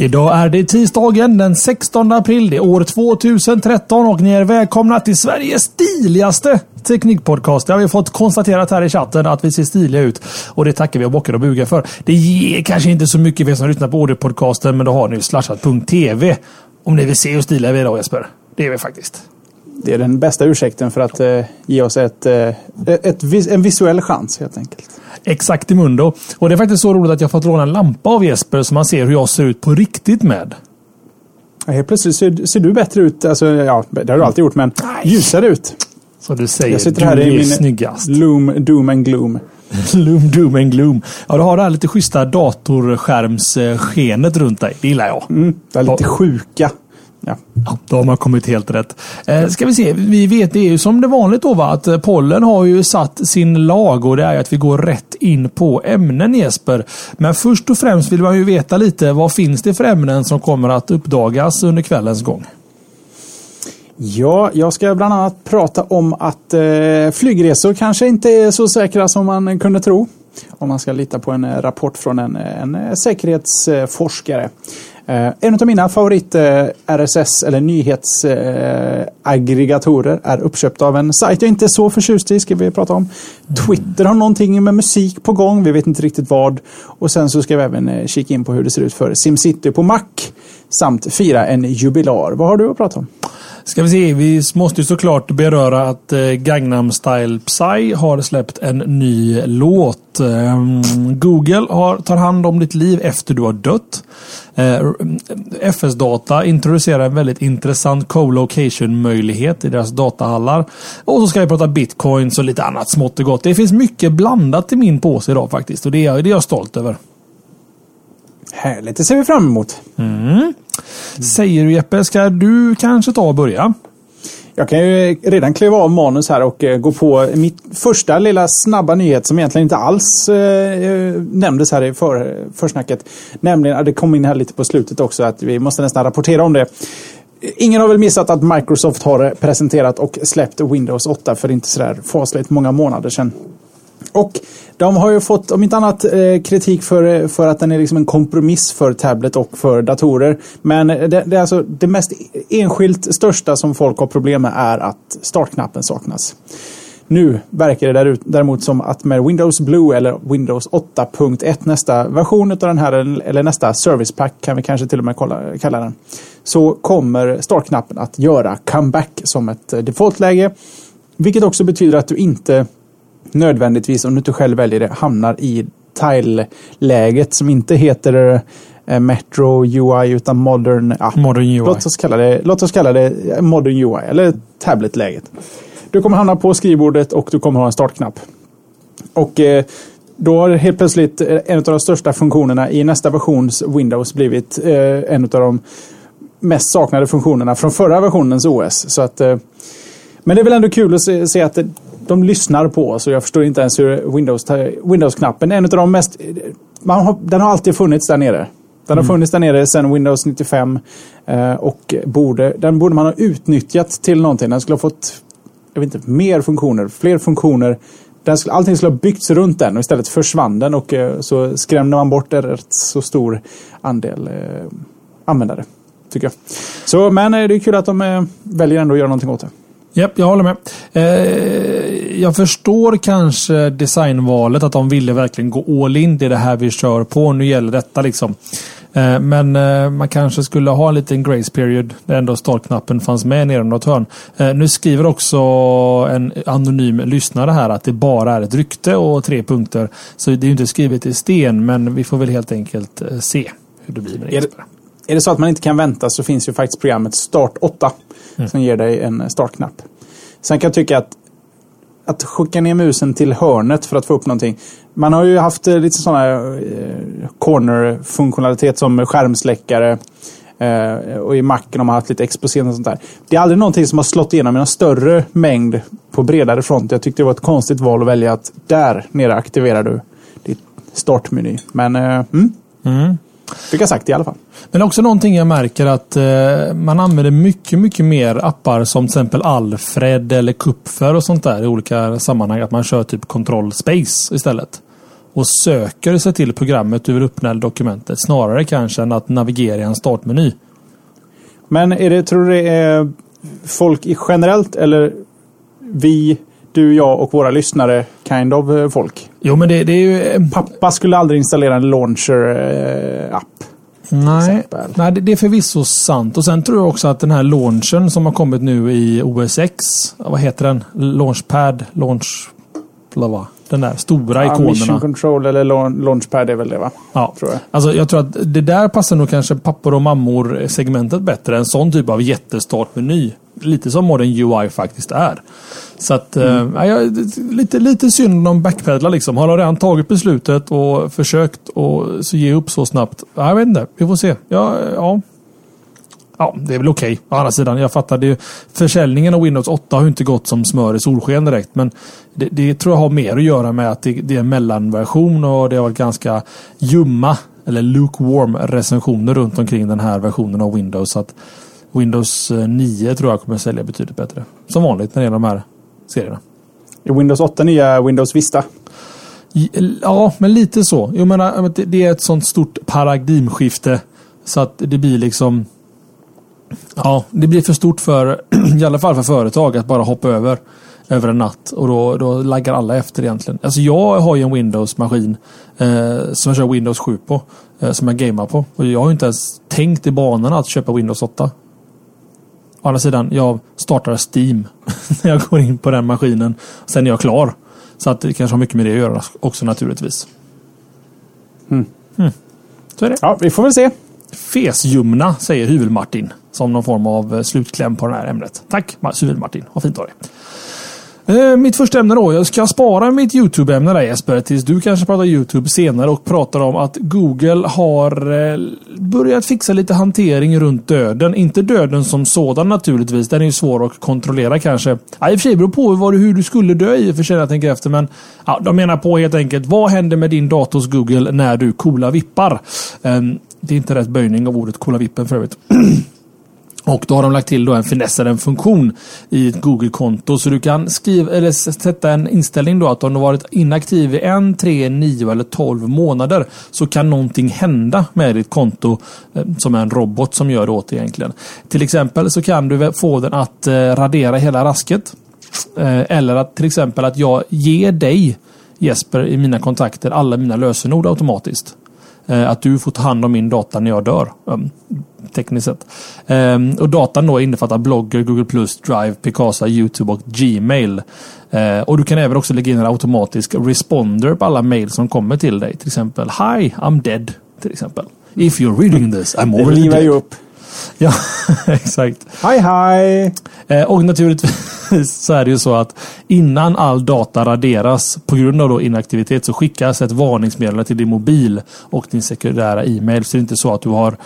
Idag är det tisdagen den 16 april. Det är år 2013 och ni är välkomna till Sveriges stiligaste teknikpodcast. Det har vi fått konstaterat här i chatten att vi ser stiliga ut. Och det tackar vi och bockar och bugar för. Det ger kanske inte så mycket för er som lyssnar på audiopodcasten men då har ni slashat.tv. Om ni vill se hur stiliga vi är idag Jesper. Det är vi faktiskt. Det är den bästa ursäkten för att eh, ge oss ett, eh, ett, en visuell chans helt enkelt. Exakt i mundo. Och det är faktiskt så roligt att jag fått låna en lampa av Jesper så man ser hur jag ser ut på riktigt med. Ja, helt plötsligt ser, ser, du bättre ut. Alltså, ja, det har du alltid gjort, men Nej. ljusare ut. Så du säger. Jag sitter här du i min snyggast. Loom, doom and gloom. loom, doom and gloom. Ja, du har det här lite schyssta datorskärmsskenet runt dig. Det gillar jag. Mm, det är lite sjuka. Ja. då har man kommit helt rätt. Eh, ska vi se, vi vet det är ju som det vanligt då va, att eh, pollen har ju satt sin lag och det är att vi går rätt in på ämnen Jesper. Men först och främst vill man ju veta lite vad finns det för ämnen som kommer att uppdagas under kvällens gång? Ja, jag ska bland annat prata om att eh, flygresor kanske inte är så säkra som man kunde tro. Om man ska lita på en eh, rapport från en, en säkerhetsforskare. Eh, en av mina favorit eh, RSS eller nyhetsaggregatorer eh, är uppköpt av en sajt jag inte är så förtjust i, ska vi prata om. Twitter har någonting med musik på gång, vi vet inte riktigt vad. Och sen så ska vi även eh, kika in på hur det ser ut för SimCity på Mac. Samt fira en jubilar. Vad har du att prata om? Ska vi se, vi måste ju såklart beröra att eh, Gangnam Style Psy har släppt en ny låt. Ehm, Google har, tar hand om ditt liv efter du har dött. Eh, eh, FS Data introducerar en väldigt intressant co-location möjlighet i deras datahallar. Och så ska vi prata bitcoins och lite annat smått och gott. Det finns mycket blandat i min påse idag faktiskt och det är, det är jag stolt över. Härligt, det ser vi fram emot. Mm. Säger du Jeppe, ska du kanske ta och börja? Jag kan ju redan kliva av manus här och eh, gå på mitt första lilla snabba nyhet som egentligen inte alls eh, nämndes här i för, försnacket. Nämligen, att det kom in här lite på slutet också, att vi måste nästan rapportera om det. Ingen har väl missat att Microsoft har presenterat och släppt Windows 8 för inte sådär fasligt många månader sedan. Och de har ju fått, om inte annat, eh, kritik för, för att den är liksom en kompromiss för tablet och för datorer. Men det, det, är alltså det mest enskilt största som folk har problem med är att startknappen saknas. Nu verkar det däremot som att med Windows Blue eller Windows 8.1 nästa version av den här eller nästa service pack kan vi kanske till och med kalla den. Så kommer startknappen att göra comeback som ett eh, defaultläge. Vilket också betyder att du inte nödvändigtvis, om du inte själv väljer det, hamnar i tile-läget som inte heter eh, Metro UI utan Modern, ja, modern UI. Låt oss kalla det, låt oss kalla det Modern UI eller tablet-läget. Du kommer hamna på skrivbordet och du kommer ha en startknapp. Och eh, då har helt plötsligt en av de största funktionerna i nästa versions Windows blivit eh, en av de mest saknade funktionerna från förra versionens OS. Så att, eh, men det är väl ändå kul att se, se att de lyssnar på oss och jag förstår inte ens hur Windows-knappen, Windows är en av de mest... Man har, den har alltid funnits där nere. Den har mm. funnits där nere sedan Windows 95 eh, och borde, den borde man ha utnyttjat till någonting. Den skulle ha fått jag vet inte, mer funktioner, fler funktioner. Den skulle, allting skulle ha byggts runt den och istället försvann den och eh, så skrämde man bort en rätt så stor andel eh, användare. Tycker jag. Så, men det är kul att de väljer ändå att göra någonting åt det. Japp, jag håller med. Eh, jag förstår kanske designvalet, att de ville verkligen gå all in. Det är det här vi kör på. Nu gäller detta liksom. Eh, men eh, man kanske skulle ha en liten grace period där ändå startknappen fanns med nere i något hörn. Eh, nu skriver också en anonym lyssnare här att det bara är ett rykte och tre punkter. Så det är inte skrivet i sten, men vi får väl helt enkelt eh, se hur det blir med det. Är det så att man inte kan vänta så finns ju faktiskt programmet Start 8 mm. som ger dig en startknapp. Sen kan jag tycka att att skicka ner musen till hörnet för att få upp någonting. Man har ju haft eh, lite sådana eh, corner-funktionalitet som skärmsläckare. Eh, och i Macen har man haft lite exposering och sånt där. Det är aldrig någonting som har slått igenom i någon större mängd på bredare front. Jag tyckte det var ett konstigt val att välja att där nere aktiverar du ditt startmeny. Men mm. Mm. Fick jag sagt i alla fall. Men också någonting jag märker att eh, man använder mycket, mycket mer appar som till exempel Alfred eller Kupfer och sånt där i olika sammanhang. Att man kör typ Control Space istället. och söker sig till programmet du vill öppna dokumentet. Snarare kanske än att navigera i en startmeny. Men är det, tror du det är folk i generellt eller vi, du, jag och våra lyssnare kind of eh, folk? Jo, men det, det är ju... Pappa skulle aldrig installera en launcher-app. Nej, nej, det är förvisso sant. Och sen tror jag också att den här launchen som har kommit nu i OS X. Vad heter den? Launchpad? Launch... Blava. Den där stora ja, ikonerna. Mission Control eller Launchpad är väl det va? Ja. Tror jag. Alltså, jag tror att det där passar nog kanske pappor och mammor segmentet bättre. En sån typ av jättestartmeny. Lite som Modern UI faktiskt är. Så att, mm. äh, jag, lite, lite synd om backpedlar liksom. Har de redan tagit beslutet och försökt och så ge upp så snabbt? Jag vet inte. Vi får se. Ja, ja. Ja, det är väl okej. Okay. Å andra sidan, jag fattar det. Försäljningen av Windows 8 har inte gått som smör i solsken direkt. Men det, det tror jag har mer att göra med att det, det, är en mellanversion och det har varit ganska ljumma eller lukewarm recensioner runt omkring den här versionen av Windows. Så att Windows 9 tror jag kommer sälja betydligt bättre. Som vanligt när det gäller de här serierna. Är Windows 8 nya Windows Vista? Ja, men lite så. Jag menar, det är ett sånt stort paradigmskifte. Så att det blir liksom... Ja, det blir för stort för, i alla fall för företag, att bara hoppa över över en natt. Och då, då laggar alla efter egentligen. Alltså jag har ju en Windows-maskin eh, som jag kör Windows 7 på. Eh, som jag gamar på. Och jag har inte ens tänkt i banorna att köpa Windows 8. Å andra sidan, jag startar Steam när jag går in på den maskinen. Sen är jag klar. Så att det kanske har mycket med det att göra också naturligtvis. Mm. Mm. Så är det. Ja, vi får väl se. Fesjumna, säger Hyvel-Martin. Som någon form av eh, slutkläm på det här ämnet. Tack Hyvel-Martin. Vad fint av dig. Eh, mitt första ämne då. Jag ska spara mitt YouTube-ämne där Jesper. Tills du kanske pratar YouTube senare och pratar om att Google har eh, börjat fixa lite hantering runt döden. Inte döden som sådan naturligtvis. Den är ju svår att kontrollera kanske. Ja, I och för sig beror på vad du, hur du skulle dö i och för sig jag tänker efter. Men ja, de menar på helt enkelt. Vad händer med din dators Google när du coola vippar? Ehm, det är inte rätt böjning av ordet coola vippen för övrigt. Och då har de lagt till då en finessad en funktion i ett Google-konto. Så du kan skriva, eller sätta en inställning då att om du varit inaktiv i en, tre, nio eller tolv månader så kan någonting hända med ditt konto eh, som är en robot som gör det åt dig egentligen. Till exempel så kan du få den att eh, radera hela rasket. Eh, eller att till exempel att jag ger dig Jesper i mina kontakter alla mina lösenord automatiskt. Att du får ta hand om min data när jag dör. Mm. Ehm, tekniskt sett. Um, och datan då innefattar blogger, Google+, Drive, Picasa, YouTube och Gmail. Uh, och du kan även också lägga in en automatisk responder på alla mail som kommer till dig. Till exempel Hi, I'm dead. Till exempel. If you're reading this, I'm already dead. Upp. Ja, exakt. Hej hej! Eh, och naturligtvis så är det ju så att innan all data raderas på grund av inaktivitet så skickas ett varningsmeddelande till din mobil och din sekundära e-mail. Så det är inte så att du har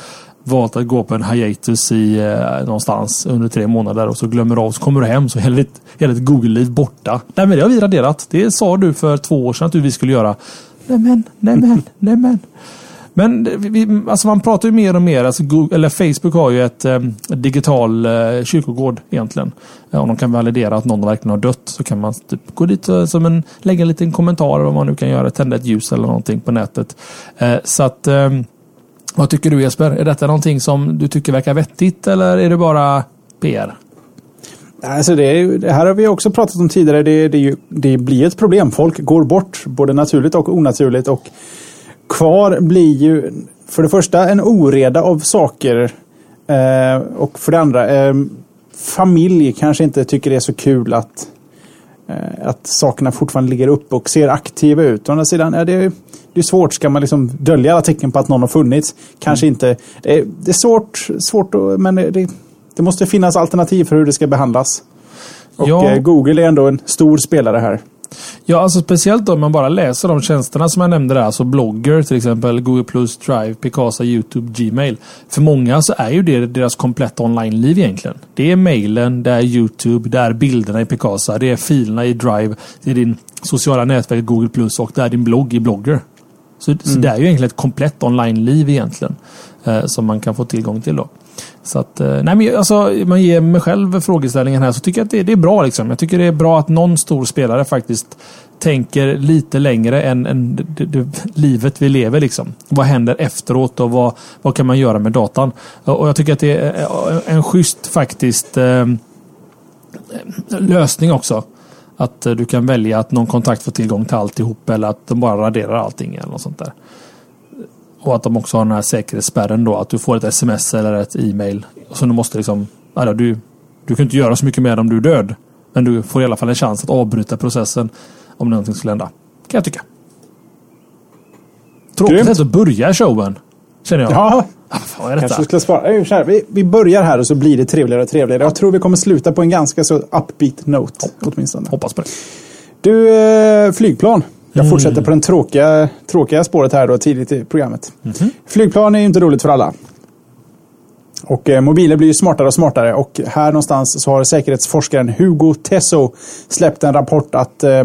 valt att gå på en hiatus i eh, någonstans under tre månader och så glömmer du av så kommer du hem så hela ditt, hela ditt Google-liv borta. Nej men det har vi raderat. Det sa du för två år sedan att vi skulle göra. Nämen, nämen, nämen. Men vi, alltså man pratar ju mer och mer. Alltså Google, eller Facebook har ju ett eh, digital eh, kyrkogård egentligen. Eh, om de kan validera att någon verkligen har dött så kan man typ gå dit och som en, lägga en liten kommentar eller vad man nu kan göra. Tända ett ljus eller någonting på nätet. Eh, så att eh, vad tycker du Jesper? Är detta någonting som du tycker verkar vettigt eller är det bara PR? Alltså det, det här har vi också pratat om tidigare. Det, det, det blir ett problem. Folk går bort både naturligt och onaturligt. Och kvar blir ju för det första en oreda av saker. Eh, och för det andra eh, familj kanske inte tycker det är så kul att, eh, att sakerna fortfarande ligger uppe och ser aktiva ut. Å andra sidan är det det är svårt. Ska man liksom dölja alla tecken på att någon har funnits? Kanske mm. inte. Det är, det är svårt, svårt men det, det, måste finnas alternativ för hur det ska behandlas. Och ja. Eh, Google är ändå en stor spelare här. Ja, alltså speciellt om man bara läser de tjänsterna som jag nämnde där. Alltså blogger till exempel, Google+, Drive, Picasa, YouTube, Gmail. För många så är ju det deras kompletta online-liv egentligen. Det är mailen, det är YouTube, det är bilderna i Picasa, det är filerna i Drive, det är din sociala nätverk Google+, och det är din blogg i Blogger. Så, mm. så det är ju egentligen ett komplett online-liv egentligen. Eh, som man kan få tillgång till då. Så att, eh, nej men alltså, man ger mig själv frågeställningen här så tycker jag att det, det, är bra. Liksom. Jag tycker det är bra att någon stor spelare faktiskt tänker lite längre än, än det, det, livet vi lever. Liksom. Vad händer efteråt och vad, vad kan man göra med datan? Och jag tycker att det är eh, en schysst faktiskt eh, lösning också. Att eh, du kan välja att någon kontakt får tillgång till alltihop eller att de bara raderar allting eller något sånt där. Och att de också har den här säkerhetsspärren då. Att du får ett sms eller ett e-mail. Så du måste liksom... Alltså, du, du kan inte göra så mycket med om du är död. Men du får i alla fall en chans att avbryta processen om någonting skulle hända. Kan jag tycka. Tråkigt sätt att börja showen. Känner jag. Ja. Ah, vad är detta? Kanske skulle spara. Vi, vi börjar här och så blir det trevligare och trevligare. Jag tror vi kommer sluta på en ganska så upbeat note. Åtminstone. Hoppas på det. Du, eh, flygplan. Jag mm. fortsätter på den tråkiga, tråkiga spåret här då tidigt i programmet. Mm. Flygplan är ju inte roligt för alla. Och eh, mobiler blir ju smartare och smartare och här någonstans så har säkerhetsforskaren Hugo Tesso släppt en rapport att eh,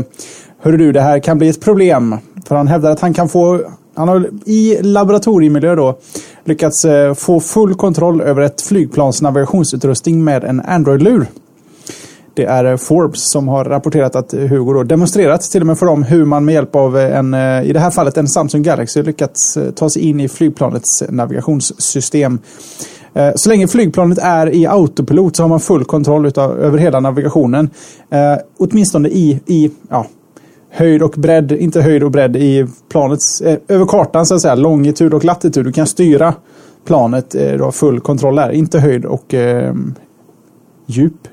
Hörru du, det här kan bli ett problem. För han hävdar att han kan få han har i laboratoriemiljö då lyckats eh, få full kontroll över ett flygplans navigationsutrustning med en Android-lur. Det är eh, Forbes som har rapporterat att Hugo då demonstrerat till och med för dem hur man med hjälp av eh, en, eh, i det här fallet en Samsung Galaxy, lyckats ta sig in i flygplanets navigationssystem. Så länge flygplanet är i autopilot så har man full kontroll utav, över hela navigationen. Eh, åtminstone i, i ja, höjd och bredd, inte höjd och bredd i planets, eh, över kartan så att säga, longitud och latitud. Du kan styra planet, eh, du har full kontroll där. Inte höjd och eh, djup.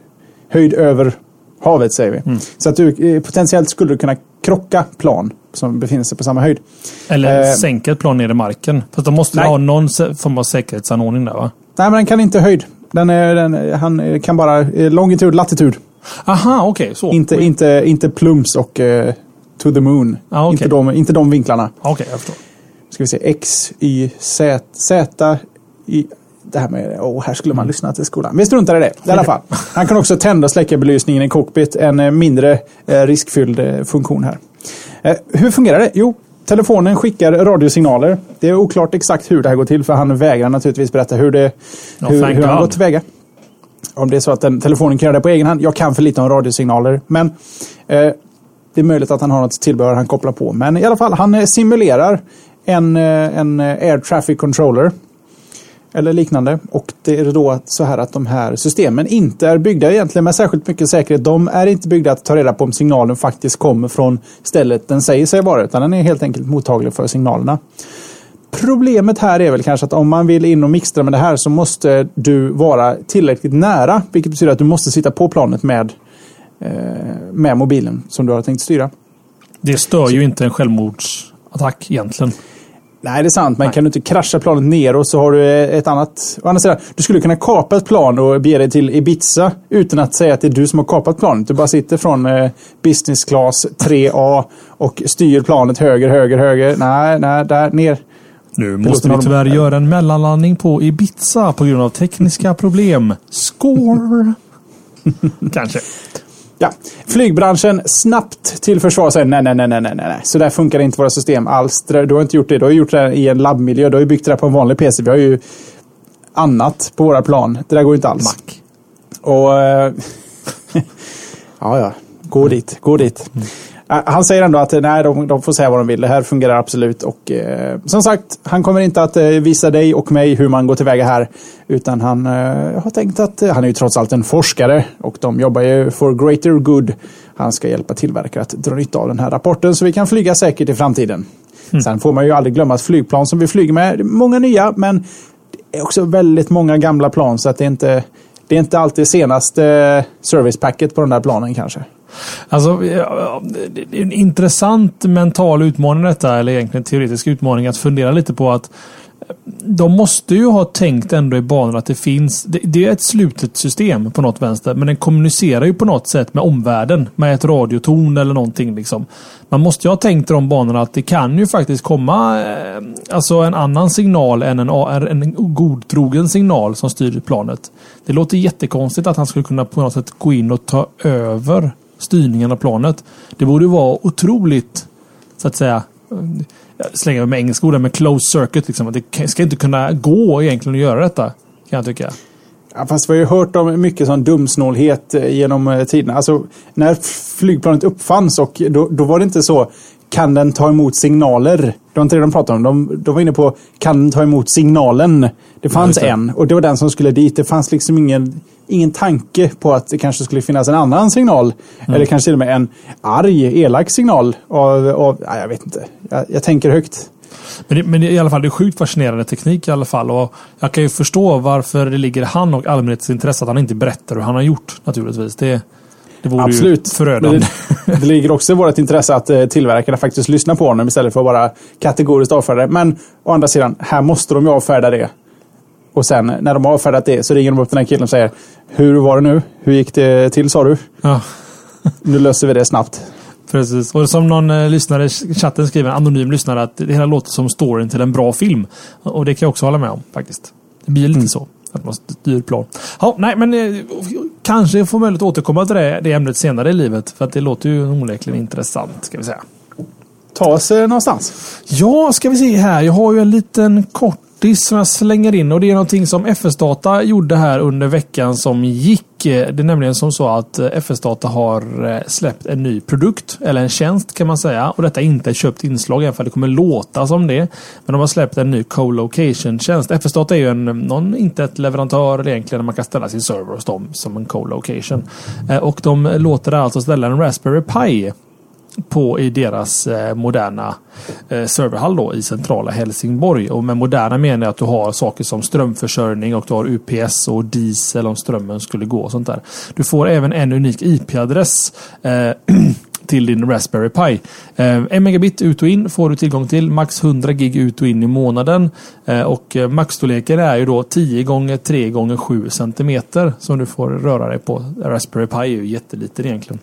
Höjd över havet säger vi. Mm. Så att du eh, potentiellt skulle du kunna krocka plan som befinner sig på samma höjd. Eller eh, sänka ett plan ner i marken. Fast då måste du ha någon form av säkerhetsanordning där va? Nej, men den kan inte höjd. Den är, den, han kan bara eh, longitud, latitud. Aha, okej. Okay, Inte, inte, inte plums och eh, to the moon. Ah, okay. inte, de, inte de vinklarna. Okej, okay, jag förstår. Ska vi se, X, Y, Z, Z, Y. Det här med, oh, här skulle man mm. lyssna till skolan. Vi struntar i det i alla fall. Han kan också tända och släcka belysningen i cockpit. En eh, mindre eh, riskfylld eh, funktion här. Hur fungerar det? Jo, telefonen skickar radiosignaler. Det är oklart exakt hur det här går till för han vägrar naturligtvis berätta hur, det, oh, hur, hur han gått tillväga. Om det är så att den, telefonen kan göra det på egen hand. Jag kan för lite om radiosignaler. Men eh, det är möjligt att han har något tillbehör han kopplar på. Men i alla fall, han simulerar en, en Air Traffic Controller. Eller liknande. Och det är då så här att de här systemen inte är byggda egentligen med särskilt mycket säkerhet. De är inte byggda att ta reda på om signalen faktiskt kommer från stället den säger sig vara. Utan den är helt enkelt mottaglig för signalerna. Problemet här är väl kanske att om man vill in och mixtra med det här så måste du vara tillräckligt nära. Vilket betyder att du måste sitta på planet med Eh, med mobilen som du har tänkt styra. Det stör ju inte en självmordsattack egentligen. Nej, det är sant. Men Nej. kan du inte krascha planet ner och så har du ett annat... Å andra sidan, du skulle kunna kapa ett plan och bege dig till Ibiza utan att säga att det är du som har kapat planet. Du bara sitter från eh, business class 3A och styr planet höger, höger, höger. Nej, nej, där, ner. Nu måste vi tyvärr göra en mellanlandning på Ibiza på grund av tekniska problem. Score! Kanske. Ja, flygbranschen snabbt till försvar säger nej, nej, nej, nej, nej, nej. Så där funkar inte våra system alls. Du har inte gjort det. Du har gjort det i en labbmiljö. Du har ju byggt det där på en vanlig PC. Vi har ju annat på våra plan. Det där går inte alls. Mac. Och... Äh, ja, ja. Gå dit. Gå dit. Mm. Äh, han säger ändå att nej, de, de, får säga vad de vill. Det här fungerar absolut. Och eh, som sagt, han kommer inte att eh, visa dig och mig hur man går tillväga här. Utan han eh, har tänkt att han är ju trots allt en forskare och de jobbar ju for greater good. Han ska hjälpa tillverkare att dra nytta av den här rapporten så vi kan flyga säkert i framtiden. Mm. Sen får man ju aldrig glömma att flygplan som vi flyger med, många nya, men det är också väldigt många gamla plan så att det är inte det är inte alltid senaste servicepacket på de där planen kanske. Alltså, det är en intressant mental utmaning detta, eller egentligen teoretisk utmaning att fundera lite på att eh, de måste ju ha tänkt ändå i banor att det finns. Det, det, är ett slutet system på något vänster, men den kommunicerar ju på något sätt med omvärlden med ett radioton eller någonting. Liksom. Man måste ju ha tänkt i de banorna att det kan ju faktiskt komma eh, alltså en annan signal än en, en godtrogen signal som styr planet. Det låter jättekonstigt att han skulle kunna på något sätt gå in och ta över styrningen av planet. Det borde vara otroligt, så att säga, eh, jag slänger med engelska ord, men close circuit. Liksom. Det ska inte kunna gå egentligen att göra detta. Kan jag tycka. Ja, fast vi har ju hört om mycket sån dumsnålhet eh, genom eh, tiderna. Alltså, när flygplanet uppfanns och då, då var det inte så kan den ta emot signaler? Det var inte det de pratade om. De, de var inne på kan den ta emot signalen? Det fanns det. en och det var den som skulle dit. Det fanns liksom ingen, ingen tanke på att det kanske skulle finnas en annan signal. Mm. Eller kanske till och med en arg, elak signal. Av, av, ja, jag vet inte. Jag, jag tänker högt. Men, det, men det, i alla fall, det är sjukt fascinerande teknik i alla fall. Och jag kan ju förstå varför det ligger han och allmänhetens intresse att han inte berättar hur han har gjort naturligtvis. Det, det vore Absolut. ju förödande. Det, det, ligger också i vårt intresse att eh, tillverkarna faktiskt lyssnar på honom istället för att bara kategoriskt avfärda det. Men å andra sidan, här måste de ju avfärda det. Och sen när de har avfärdat det så ringer de upp den här killen och säger Hur var det nu? Hur gick det till sa du? Ja. nu löser vi det snabbt. Precis. Och som någon eh, lyssnare i chatten skriver, en anonym lyssnare, att det hela låter som storyn till en bra film. Och det kan jag också hålla med om faktiskt. Det blir lite mm. så. Att man styr plan. Ja, nej, men eh, kanske får möjlighet att återkomma till det, det ämnet senare i livet. För att det låter ju onekligen intressant, ska vi säga. Ta oss eh, någonstans. Ja, ska vi se här. Jag har ju en liten kort som jag slänger in och det är någonting som FS-data gjorde här under veckan som gick. Det är nämligen som så att FS-data har eh, släppt en ny produkt eller en tjänst kan man säga och detta är inte ett köpt inslag även om det kommer låta som det. Men de har släppt en ny co-location-tjänst. FS-data är ju en någon internet-leverantör egentligen man kan ställa sin server hos dem som en co-location. Eh, och de låter alltså ställa en Raspberry Pi på i deras eh, moderna eh, serverhall då, i centrala Helsingborg. Och med moderna menar jag att du har saker som strömförsörjning och du har UPS och diesel om strömmen skulle gå och sånt där. Du får även en unik IP-adress eh, till din Raspberry Pi. Eh, en megabit ut och in får du tillgång till. Max 100 gig ut och in i månaden. Eh, och eh, maxstorleken är ju då 10 gånger 3 gånger 7 cm som du får röra dig på. Raspberry Pi är ju jätteliten egentligen.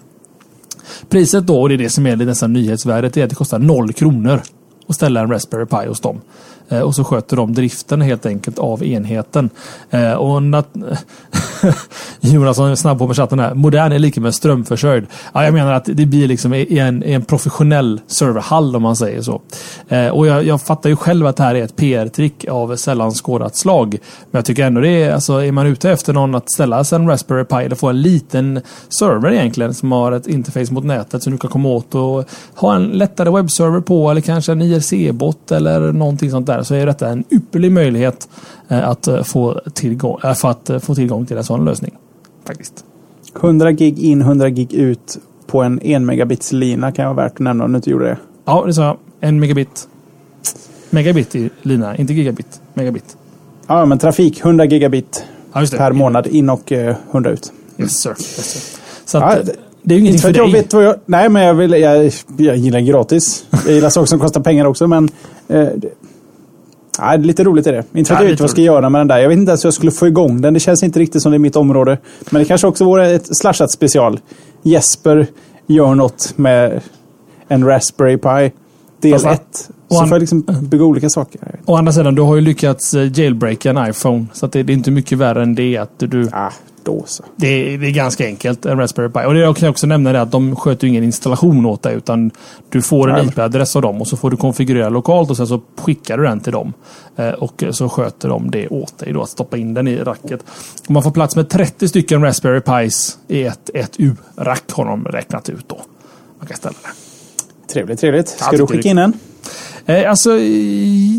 Priset då, och det är det som är nästan nyhetsvärdet, är att det kostar noll kronor att ställa en Raspberry Pi hos dem. Eh, och så sköter de driften helt enkelt av enheten. Eh, och Jonasson är snabb på med chatten här. Modern är lika med strömförsörjd. Ja, jag menar att det blir liksom en, en professionell serverhall om man säger så. Eh, och jag, jag, fattar ju själv att det här är ett PR-trick av sällan skådat slag. Men jag tycker ändå det är, alltså är man ute efter någon att ställa sig en Raspberry Pi eller få en liten server egentligen som har ett interface mot nätet som du kan komma åt och ha en lättare webbserver på eller kanske en IRC-bot eller någonting sånt där så är detta en ypperlig möjlighet eh, att eh, få tillgång, eh, för att få tillgång till en sån lösning. Faktiskt. 100 gig in, 100 gig ut på en 1 megabits lina kan vara värt att nämna om du inte gjorde det. Ja, det sa jag. En megabit. Megabit i lina, inte gigabit. Megabit. Ja, men trafik 100 gigabit ja, per månad in och 100 ut. Yes sir. Yes, sir. Så att, ja, det är ju ingenting för, för dig. Jag vet vad jag, nej, men jag, vill, jag, jag gillar gratis. Jag gillar saker som kostar pengar också, men eh, Ja, lite roligt är det. Inte för att ja, jag vet vad jag ska göra med den där. Jag vet inte ens hur jag skulle få igång den. Det känns inte riktigt som det är mitt område. Men det kanske också vore ett slashat special. Jesper gör något med en Raspberry Pi. Del 1. Så får jag liksom bygga olika saker. Å andra sidan, du har ju lyckats eh, jailbreaka en iPhone. Så det, det är inte mycket värre än det. Att du, ah, då så. Det är, det är ganska enkelt, en Raspberry Pi. Och det jag kan jag också nämna det att de sköter ingen installation åt dig. Utan du får en IP-adress av dem och så får du konfigurera lokalt och sen så skickar du den till dem. Eh, och så sköter de det åt dig då, att stoppa in den i racket. Och man får plats med 30 stycken Raspberry Pis i ett, ett U-rack har de räknat ut då. Man kan ställa det. Trevligt, trevligt. Ska du skicka in en? Eh, alltså,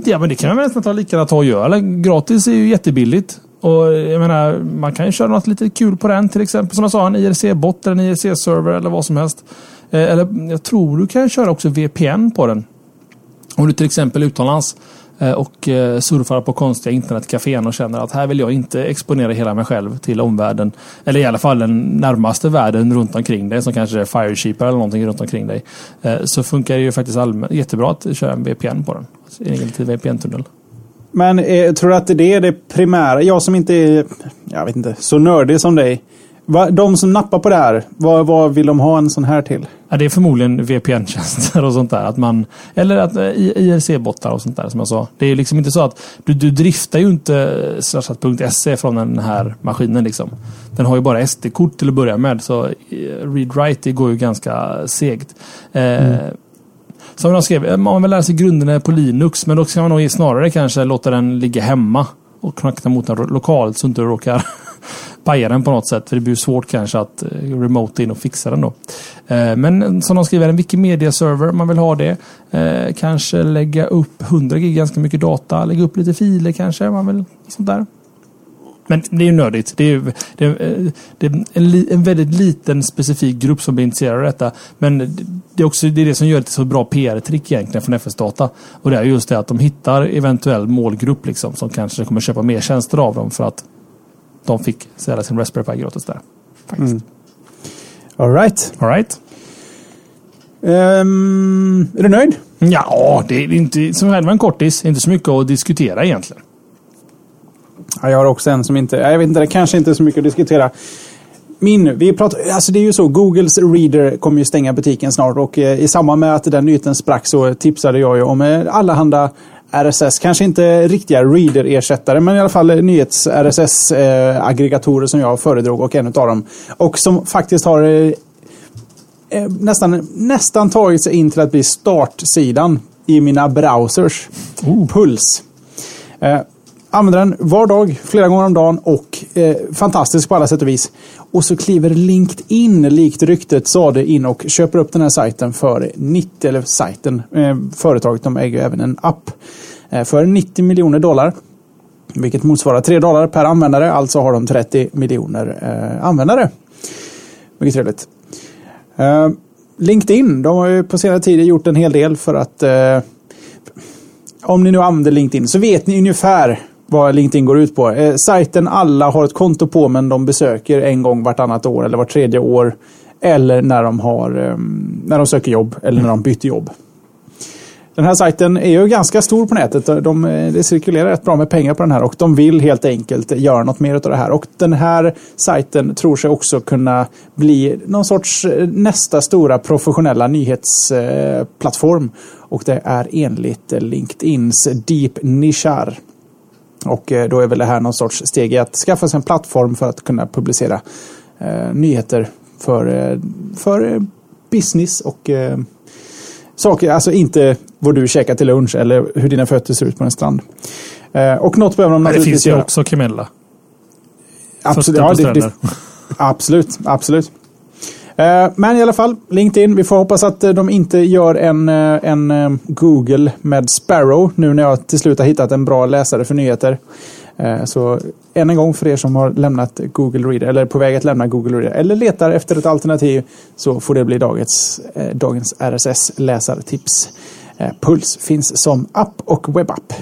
ja men det kan man väl nästan ta lika ta och göra. Gratis är ju jättebilligt. Och jag menar, man kan ju köra något lite kul på den. Till exempel som jag sa, en IRC-bot eller en IRC-server eller vad som helst. Eh, eller jag tror du kan köra också VPN på den. Om du till exempel är utomlands eh, och eh, surfar på konstiga internetcafén och känner att här vill jag inte exponera hela mig själv till omvärlden. Eller i alla fall den närmaste världen runt omkring dig som kanske är Firesheeper eller någonting runt omkring dig. Eh, så funkar det ju faktiskt jättebra att köra en VPN på den. En egen VPN-tunnel. Men eh, tror du att det är det primära? Jag som inte är jag vet inte, så nördig som dig. Va, de som nappar på det här, vad, vad vill de ha en sån här till? Ja, det är förmodligen VPN-tjänster och sånt där. Att man, eller att eh, IRC-bottar och sånt där som jag sa. Det är liksom inte så att du, du driftar ju inte slashat.se från den här maskinen. Liksom. Den har ju bara SD-kort till att börja med. Så eh, read-write går ju ganska segt. Eh, mm. Som de skrev, eh, man vill lära sig grunderna på Linux men då ska man nog snarare kanske låta den ligga hemma och knacka mot den lokalt så inte du råkar paja den på något sätt. För det blir svårt kanske att eh, remote in och fixa den då. Eh, men som de skriver, en Wikimedia-server, man vill ha det. Kanske lägga upp 100 gig ganska mycket data. Lägga upp lite filer kanske. Man vill sånt där. Men det är ju nördigt. Det är, det är, det är en, en, väldigt liten specifik grupp som blir intresserad av detta. Men det är också det, är det som gör det till så bra PR-trick egentligen från FS Data. Och det är just det att de hittar eventuell målgrupp liksom, som kanske kommer köpa mer tjänster av dem för att de fick sälja sin Raspberry Pi gratis där. Faktiskt. Mm. All right. All right. Um, är du nöjd? Ja, det är inte som en kortis. Inte så mycket att diskutera egentligen. Ja, jag har också en som inte... Jag vet inte, det kanske inte är så mycket att diskutera. Min, vi pratar, alltså det är ju så, Googles Reader kommer ju stänga butiken snart och eh, i samband med att den nyheten sprack så tipsade jag ju om eh, allehanda RSS, kanske inte riktiga reader-ersättare, men i alla fall nyhets-RSS-aggregatorer eh, som jag föredrog och en av dem. Och som faktiskt har nästan, nästan tagit sig in till att bli startsidan i mina browsers. Oh. Puls. Använder den var dag, flera gånger om dagen och eh, fantastisk på alla sätt och vis. Och så kliver LinkedIn, likt ryktet sade, in och köper upp den här sajten för 90, eller sajten, eh, företaget, de äger även en app, eh, för 90 miljoner dollar. Vilket motsvarar 3 dollar per användare, alltså har de 30 miljoner eh, användare. Mycket trevligt. Eh, LinkedIn, de har ju på senare tid gjort en hel del för att eh, om ni nu använder LinkedIn så vet ni ungefär vad LinkedIn går ut på. Eh, sajten alla har ett konto på men de besöker en gång vartannat år eller vart tredje år. Eller när de, har, eh, när de söker jobb eller när de byter jobb. Den här sajten är ju ganska stor på nätet. De, eh, det cirkulerar rätt bra med pengar på den här och de vill helt enkelt göra något mer av det här. Och den här sajten tror sig också kunna bli någon sorts eh, nästa stora professionella nyhetsplattform. Och det är enligt eh, LinkedIns Deep Nishar. Och eh, då är väl det här någon sorts steg i att skaffa sig en plattform för att kunna publicera eh, nyheter för, eh, för business och saker, alltså inte vad du käkar till lunch eller hur dina fötter ser ut på en strand. Och något behöver de naturligtvis Det finns ju göra. också Camilla. Absolut, ja, det, det, absolut, absolut. Eh, men i alla fall, LinkedIn. Vi får hoppas att eh, de inte gör en, eh, en Google med Sparrow nu när jag till slut har hittat en bra läsare för nyheter. Så än en gång för er som har lämnat Google Reader eller på väg att lämna Google Reader eller letar efter ett alternativ så får det bli dagens, dagens RSS-läsartips. Puls finns som app och webbapp.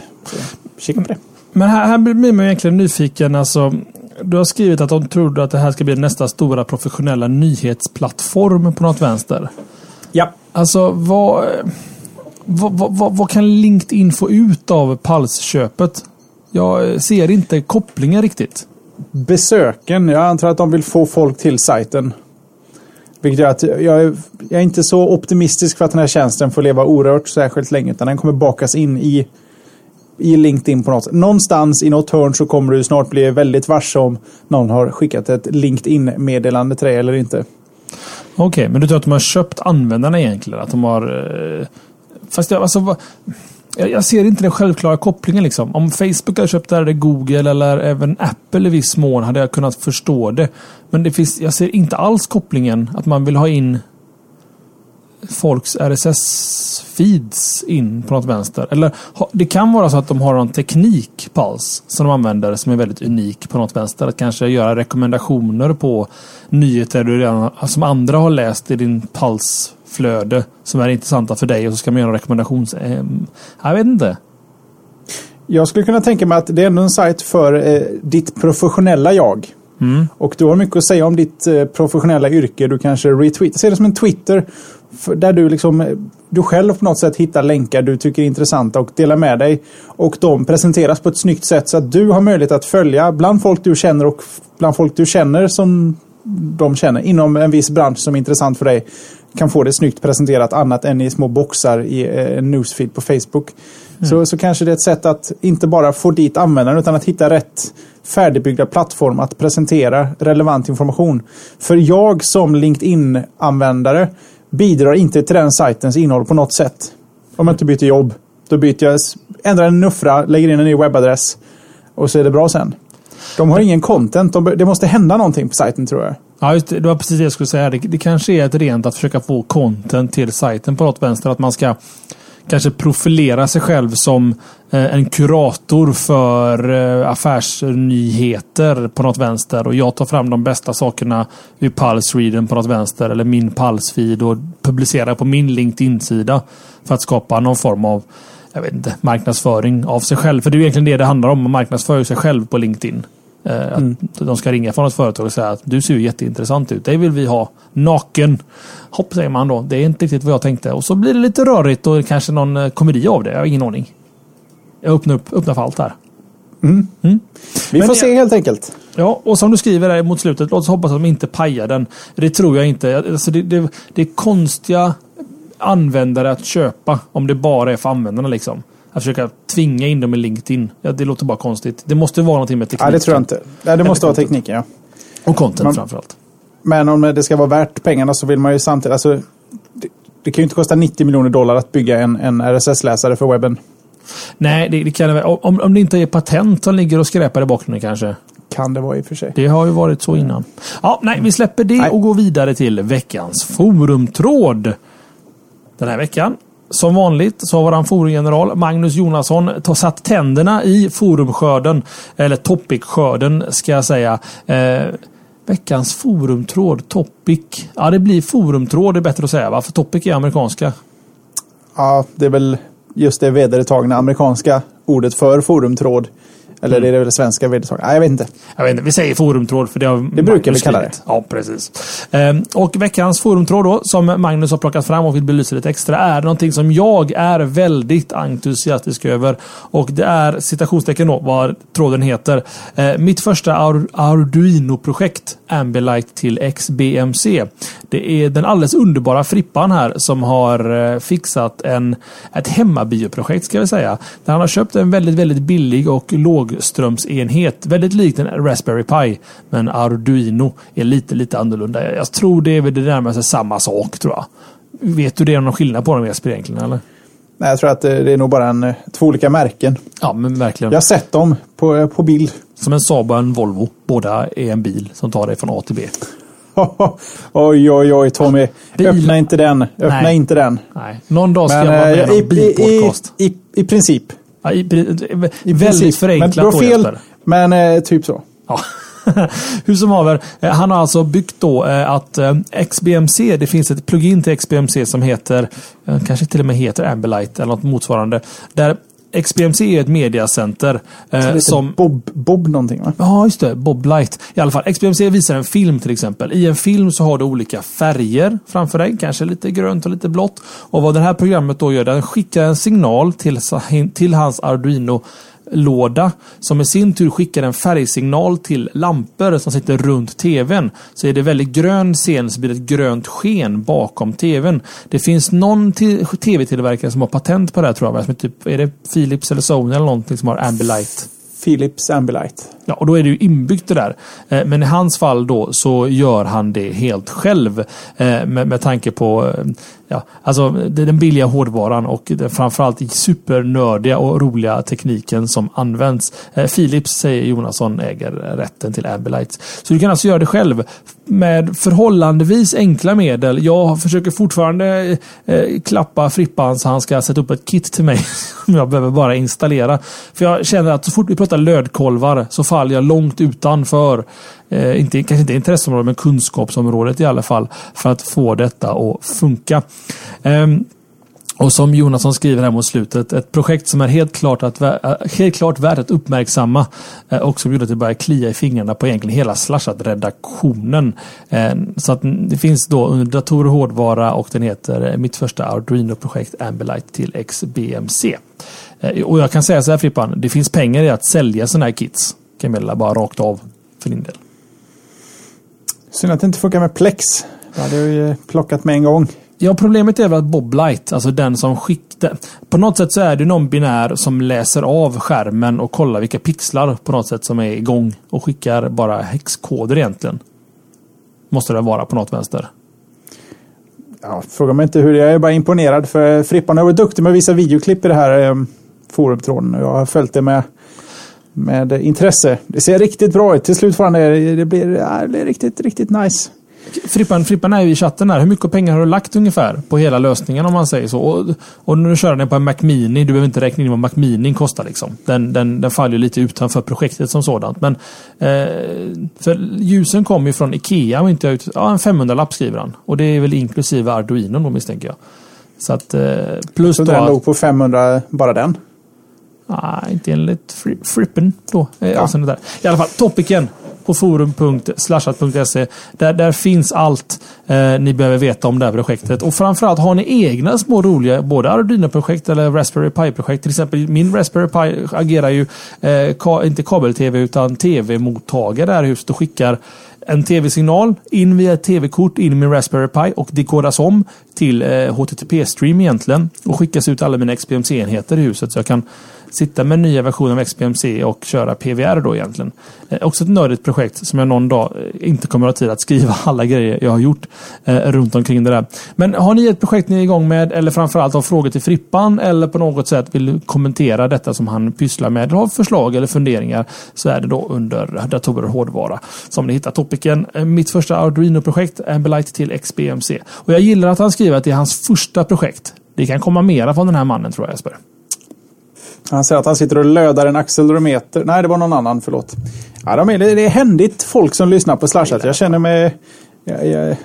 Kika på det. Mm. Men här, här blir man egentligen nyfiken. Alltså, du har skrivit att de trodde att det här ska bli nästa stora professionella nyhetsplattform på något vänster. Ja. Alltså vad, vad, vad, vad kan LinkedIn få ut av Pulse-köpet? Jag ser inte kopplingen riktigt. Besöken. Jag antar att de vill få folk till sajten. Vilket gör att jag är, jag är inte så optimistisk för att den här tjänsten får leva orört särskilt länge. Utan den kommer bakas in i i LinkedIn på något Någonstans i något hörn så kommer du snart bli väldigt varse om någon har skickat ett LinkedIn-meddelande till dig eller inte. Okej, okay, men du tror att de har köpt användarna egentligen? Att de har... Eh, fast jag, alltså, jag ser inte den självklara kopplingen. Liksom. Om Facebook hade köpt det här, eller Google eller även Apple i viss mån hade jag kunnat förstå det. Men det finns, jag ser inte alls kopplingen att man vill ha in folks RSS-feeds in på något vänster. Eller det kan vara så att de har en teknik, Pulse, som de använder som är väldigt unik på något vänster. Att kanske göra rekommendationer på nyheter du redan, som andra har läst i din Pulse-flöde som är intressanta för dig och så ska man göra rekommendations... Eh, jag vet inte. Jag skulle kunna tänka mig att det är en sajt för eh, ditt professionella jag. Mm. Och du har mycket att säga om ditt eh, professionella yrke. Du kanske retweetar. Se det som en Twitter där du, liksom, du själv på något sätt hittar länkar du tycker är intressanta och delar med dig. Och de presenteras på ett snyggt sätt så att du har möjlighet att följa bland folk du känner och bland folk du känner som de känner inom en viss bransch som är intressant för dig kan få det snyggt presenterat annat än i små boxar i eh, en newsfeed på Facebook. Mm. Så, så kanske det är ett sätt att inte bara få dit användaren utan att hitta rätt färdigbyggda plattform att presentera relevant information. För jag som LinkedIn-användare bidrar inte till den sajtens innehåll på något sätt. Om jag inte byter jobb. Då byter jag, ändrar en nuffra, lägger in en ny webbadress. och så är det bra sen. De har ingen content. De, det måste hända någonting på sajten tror jag. Ja, just det. Det var precis det jag skulle säga. Det, det kanske är ett rent att försöka få content till sajten på något vänster. Att man ska kanske profilera sig själv som eh, en kurator för eh, affärsnyheter på något vänster. Och jag tar fram de bästa sakerna ur Pulse Sweden på något vänster. Eller min Pulse-feed och publicerar på min LinkedIn-sida. För att skapa någon form av jag vet inte, marknadsföring av sig själv. För det är egentligen det det handlar om. Man marknadsför sig själv på LinkedIn. Eh, mm. Att de ska ringa från ett företag och säga att du ser ju jätteintressant ut. Det vill vi ha naken. Hopp säger man då. Det är inte riktigt vad jag tänkte. Och så blir det lite rörigt och kanske någon eh, komedi av det. Jag har ingen aning. Jag öppnar, upp, öppnar för allt här. Mm. Mm. Vi Men får se helt enkelt. Ja, och som du skriver där mot slutet. Låt oss hoppas att de inte pajar den. Det tror jag inte. Alltså det, det, det är konstiga användare att köpa om det bara är för användarna. Liksom. Att försöka tvinga in dem i LinkedIn. Ja, det låter bara konstigt. Det måste vara någonting med tekniken. Ja, det tror jag inte. Ja, det måste vara tekniken, ja. Och content men, framförallt. Men om det ska vara värt pengarna så vill man ju samtidigt... Alltså, det, det kan ju inte kosta 90 miljoner dollar att bygga en, en RSS-läsare för webben. Nej, det, det kan det om, om det inte är patent som ligger och skräpar i bakgrunden kanske. Kan det vara i och för sig. Det har ju varit så innan. Ja, nej, vi släpper det nej. och går vidare till veckans forumtråd. Den här veckan som vanligt så har våran forumgeneral Magnus Jonasson satt tänderna i forumskörden. Eller topic-skörden ska jag säga. Eh, veckans forumtråd, topic. Ja, det blir forumtråd, det är bättre att säga va? För topic är amerikanska. Ja, det är väl just det vedertagna amerikanska ordet för forumtråd. Eller mm. är det väl svenska vedertag? Nej, jag vet inte. Jag vet inte. Vi säger forumtråd för det har Det brukar vi kalla det. Ja, precis. Ehm, och veckans forumtråd då, som Magnus har plockat fram och vill belysa lite extra, är någonting som jag är väldigt entusiastisk över. Och det är citationstecken då, vad tråden heter. Ehm, mitt första Arduino-projekt, Ambilight till XBMC. Det är den alldeles underbara Frippan här som har eh, fixat en, ett hemmabioprojekt ska vi säga. Där han har köpt en väldigt, väldigt billig och låg lågströmsenhet. Väldigt likt en Raspberry Pi. Men Arduino är lite, lite annorlunda. Jag tror det är väl det närmaste samma sak tror jag. Vet du det någon skillnad på dem Jesper egentligen eller? Nej, jag tror att det är nog bara en, två olika märken. Ja, men verkligen. Jag har sett dem på, på bild. Som en Saab och en Volvo. Båda är en bil som tar dig från A till B. oj, oj, oj Tommy. Bil. Öppna inte den. Öppna Nej. inte den. Nej. Någon dag ska Men, jag vara med i. I, i, I princip. Ja, i, i, i väldigt förenklat men, fel, men eh, typ så. Ja. Hur som haver, eh, han har alltså byggt då eh, att eh, XBMC, det finns ett plugin till XBMC som heter, kanske till och med heter Ambilight eller något motsvarande. Där XBMC är ett mediacenter. Eh, som Bob, Bob någonting va? Ja, just det. Bob Light. I alla fall, XBMC visar en film till exempel. I en film så har du olika färger framför dig. Kanske lite grönt och lite blått. Och vad det här programmet då gör, den skickar en signal till, till hans Arduino låda som i sin tur skickar en färgsignal till lampor som sitter runt tvn. Så är det väldigt grön scen så blir det ett grönt sken bakom tvn. Det finns någon tv-tillverkare som har patent på det här tror jag. Som är, typ, är det Philips eller Sony eller någonting som har Ambilight? Philips Ambilight. Ja, och då är det ju inbyggt det där. Eh, men i hans fall då så gör han det helt själv. Eh, med, med tanke på eh, ja, alltså det är den billiga hårdvaran och framförallt supernördiga och roliga tekniken som används. Eh, Philips, säger Jonasson, äger rätten till Ambilight. Så du kan alltså göra det själv med förhållandevis enkla medel. Jag försöker fortfarande eh, eh klappa Frippan så han ska sätta upp ett kit till mig som jag behöver bara installera. För jag känner att så fort vi pratar lödkolvar så faller jag långt utanför, eh, inte, kanske inte intresseområdet, men kunskapsområdet i alla fall, för att få detta att funka. Eh, och som Jonasson skriver här mot slutet, ett projekt som är helt klart, att, eh, helt klart värt att uppmärksamma eh, och som gjorde att det började klia i fingrarna på egentligen hela Slashat-redaktionen. Ehm, så att det finns då under datorer och hårdvara och den heter eh, Mitt första Arduino-projekt Ambilight till XBMC. Och jag kan säga så här Frippan, det finns pengar i att sälja sådana här kits. meddela bara rakt av för din del. Synd att det inte funkar med Plex. Det hade jag ju plockat med en gång. Ja, problemet är väl att Bob Light, alltså den som skickar... På något sätt så är det någon binär som läser av skärmen och kollar vilka pixlar på något sätt som är igång och skickar bara häxkoder egentligen. Måste det vara på något vänster. Ja, fråga mig inte hur. Jag är bara imponerad för Frippan har varit duktig med att visa videoklipp i det här eh, forumtråden. Jag har följt det med med intresse. Det ser riktigt bra ut. Till slut får han det. Det blir, det blir riktigt, riktigt nice. Frippan, Frippan är ju i chatten där. Hur mycket pengar har du lagt ungefär på hela lösningen om man säger så? Och, och nu kör den på en Mac Mini. Du behöver inte räkna in vad Mac Mini kostar. Liksom. Den, den, den faller lite utanför projektet som sådant. Men eh, för ljusen kommer ju från Ikea och inte ut. Ja, en 500-lapp skriver han. Och det är väl inklusive Arduino då misstänker jag. Så att eh, plus så då... den låg på 500 bara den? Nej, inte enligt Frippen då. Eh, ja. där. I alla fall, topicen på forum.slashat.se. Där, där finns allt eh, ni behöver veta om det här projektet. Och framförallt har ni egna små roliga både Arduino-projekt eller Raspberry Pi-projekt. Till exempel min Raspberry Pi agerar ju eh, ka, inte kabel-tv utan tv-mottagare här i huset och skickar en tv-signal in via ett tv-kort in i min Raspberry Pi och dekodas om till eh, HTTP-stream egentligen och skickas ut alla mina XBMC-enheter i huset så jag kan sitta med nya versioner av XBMC och köra PVR då egentligen. Eh, också ett nördigt projekt som jag någon dag eh, inte kommer att ha tid att skriva alla grejer jag har gjort eh, runt omkring det där. Men har ni ett projekt ni är igång med eller framförallt har frågor till Frippan eller på något sätt vill kommentera detta som han pysslar med eller har förslag eller funderingar så är det då under datorer och hårdvara som ni hittar topicen. Eh, mitt första Arduino-projekt, Ambilight till XBMC. Och jag gillar att han skriver att det är hans första projekt. Det kan komma mera från den här mannen tror jag Jesper. Han säger att han sitter och lödar en accelerometer. Nej, det var någon annan, förlåt. Ja, de är, det är händigt folk som lyssnar på Slashat. Jag känner mig... Jag, jag,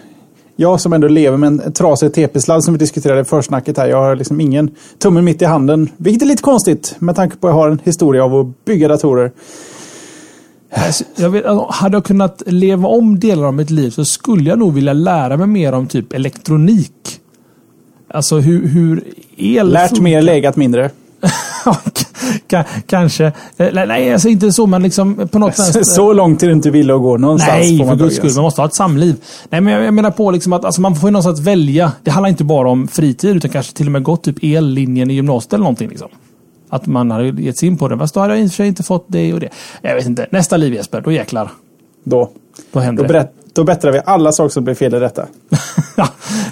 jag som ändå lever med en trasig TP-sladd som vi diskuterade i försnacket här. Jag har liksom ingen tummen mitt i handen. Vilket är lite konstigt med tanke på att jag har en historia av att bygga datorer. Alltså, jag vet, alltså, hade jag kunnat leva om delar av mitt liv så skulle jag nog vilja lära mig mer om typ elektronik. Alltså hur, hur el Lärt funkar. mer, legat mindre. Kanske. Nej, alltså inte så, men liksom på något sätt. Så långt är det inte vilja att gå någonstans. Nej, för guds skull. Man måste ha ett samliv. Nej, men jag menar på liksom att alltså, man får ju någonstans välja. Det handlar inte bara om fritid, utan kanske till och med gått typ ellinjen i gymnasiet eller någonting. Liksom. Att man har gett sig in på det. Fast då har jag i och för sig inte fått det och det. Jag vet inte. Nästa liv Jesper, då jäklar. Då. Då händer då det. Då bättrar vi alla saker som blir fel i detta.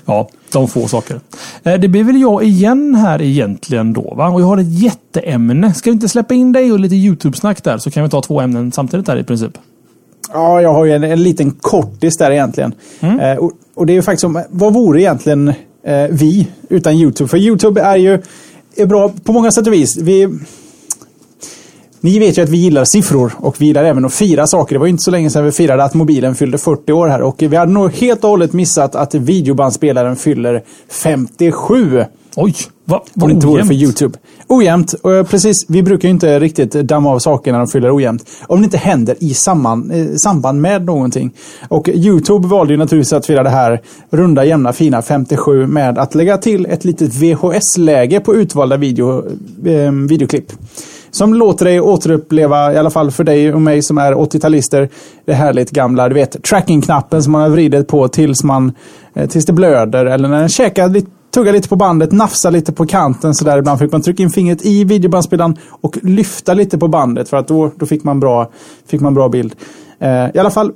ja, de få saker. Eh, det blir väl jag igen här egentligen då. Va? Och jag har ett jätteämne. Ska vi inte släppa in dig och lite YouTube-snack där så kan vi ta två ämnen samtidigt där i princip. Ja, jag har ju en, en liten kortis där egentligen. Mm. Eh, och, och, det är ju faktiskt som, vad vore egentligen eh, vi utan YouTube? För YouTube är ju är bra på många sätt och vis. Vi, ni vet ju att vi gillar siffror och vi gillar även att fira saker. Det var inte så länge sedan vi firade att mobilen fyllde 40 år här och vi hade nog helt och hållet missat att videobandspelaren fyller 57. Oj, vad va inte vore för YouTube. Ojämnt. Och precis, vi brukar ju inte riktigt damma av saker när de fyller ojämnt. Om det inte händer i samman, eh, samband med någonting. Och YouTube valde ju naturligtvis att fira det här runda, jämna, fina 57 med att lägga till ett litet VHS-läge på utvalda video, eh, videoklipp. Som låter dig återuppleva, i alla fall för dig och mig som är 80-talister, det härligt gamla, du vet, tracking-knappen som man har vridit på tills man, eh, tills det blöder. Eller när den käkar lite tugga lite på bandet, nafsa lite på kanten sådär. Ibland fick man trycka in fingret i videobandspelaren och lyfta lite på bandet för att då, då fick, man bra, fick man bra bild. Eh, I alla fall,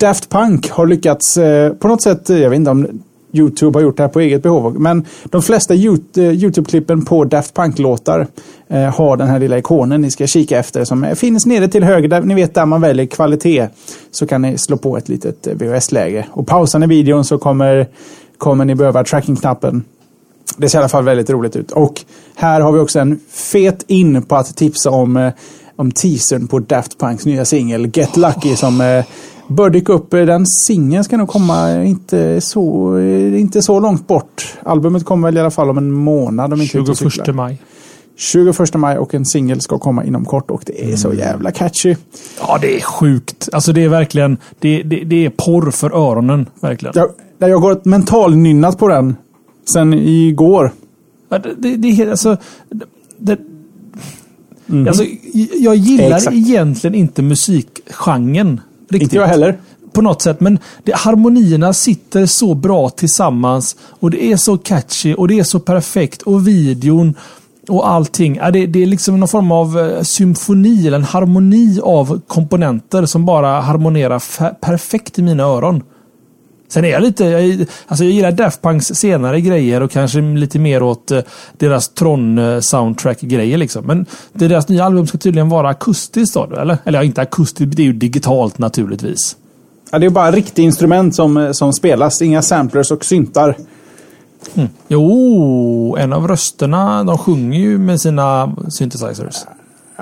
Daft Punk har lyckats eh, på något sätt, jag vet inte om YouTube har gjort det här på eget behov. Men de flesta eh, YouTube-klippen på Daft Punk-låtar eh, har den här lilla ikonen ni ska kika efter som eh, finns nere till höger. Där, ni vet där man väljer kvalitet. Så kan ni slå på ett litet VHS-läge. Och pausar ni videon så kommer, kommer ni behöva tracking-knappen. Det ser i alla fall väldigt roligt ut. Och här har vi också en fet in på att tipsa om, om teasern på Daft Punks nya singel Get Lucky som eh, bör dyka upp. Den singeln ska nog komma inte så, inte så långt bort. Albumet kommer väl i alla fall om en månad. Om inte 21 maj. 21 maj och en singel ska komma inom kort och det är mm. så jävla catchy. Ja, det är sjukt. Alltså det är verkligen, det, det, det är porr för öronen. Verkligen. Jag, jag har mentalnynnat på den sen igår. Ja, det, det, det, alltså, det, mm. alltså, jag gillar Exakt. egentligen inte musikgenren Riktigt. Inte jag heller. På något sätt. Men det, harmonierna sitter så bra tillsammans. Och det är så catchy och det är så perfekt. Och videon och allting. Ja, det, det är liksom någon form av eh, symfoni eller en harmoni av komponenter som bara harmonerar perfekt i mina öron. Sen är jag lite, jag, alltså jag gillar Daft Punks senare grejer och kanske lite mer åt eh, deras Tron-soundtrack-grejer liksom. Men deras nya album ska tydligen vara akustiskt då, eller? Eller ja, inte akustiskt, det är ju digitalt naturligtvis. Ja, det är bara riktiga instrument som, eh, som spelas, inga samplers och syntar. Mm. Jo, en av rösterna, de sjunger ju med sina synthesizers.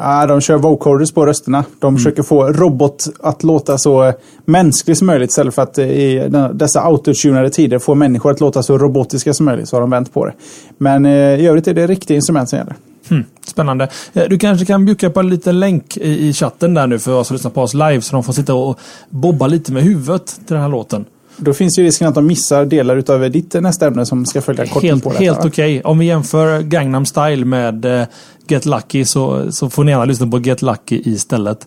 Ja, de kör vocoders på rösterna. De mm. försöker få robot att låta så mänsklig som möjligt istället för att i dessa autotunade tider få människor att låta så robotiska som möjligt. Så har de vänt på det. Men eh, i övrigt är det riktiga instrument som gäller. Hmm, spännande. Eh, du kanske kan bjucka på en liten länk i, i chatten där nu för oss som lyssnar på oss live så de får sitta och bobba lite med huvudet till den här låten. Då finns ju risken att de missar delar utav ditt nästa ämne som ska följa kort helt, på detta. Helt okej. Okay. Om vi jämför Gangnam Style med Get Lucky så, så får ni gärna lyssna på Get Lucky istället.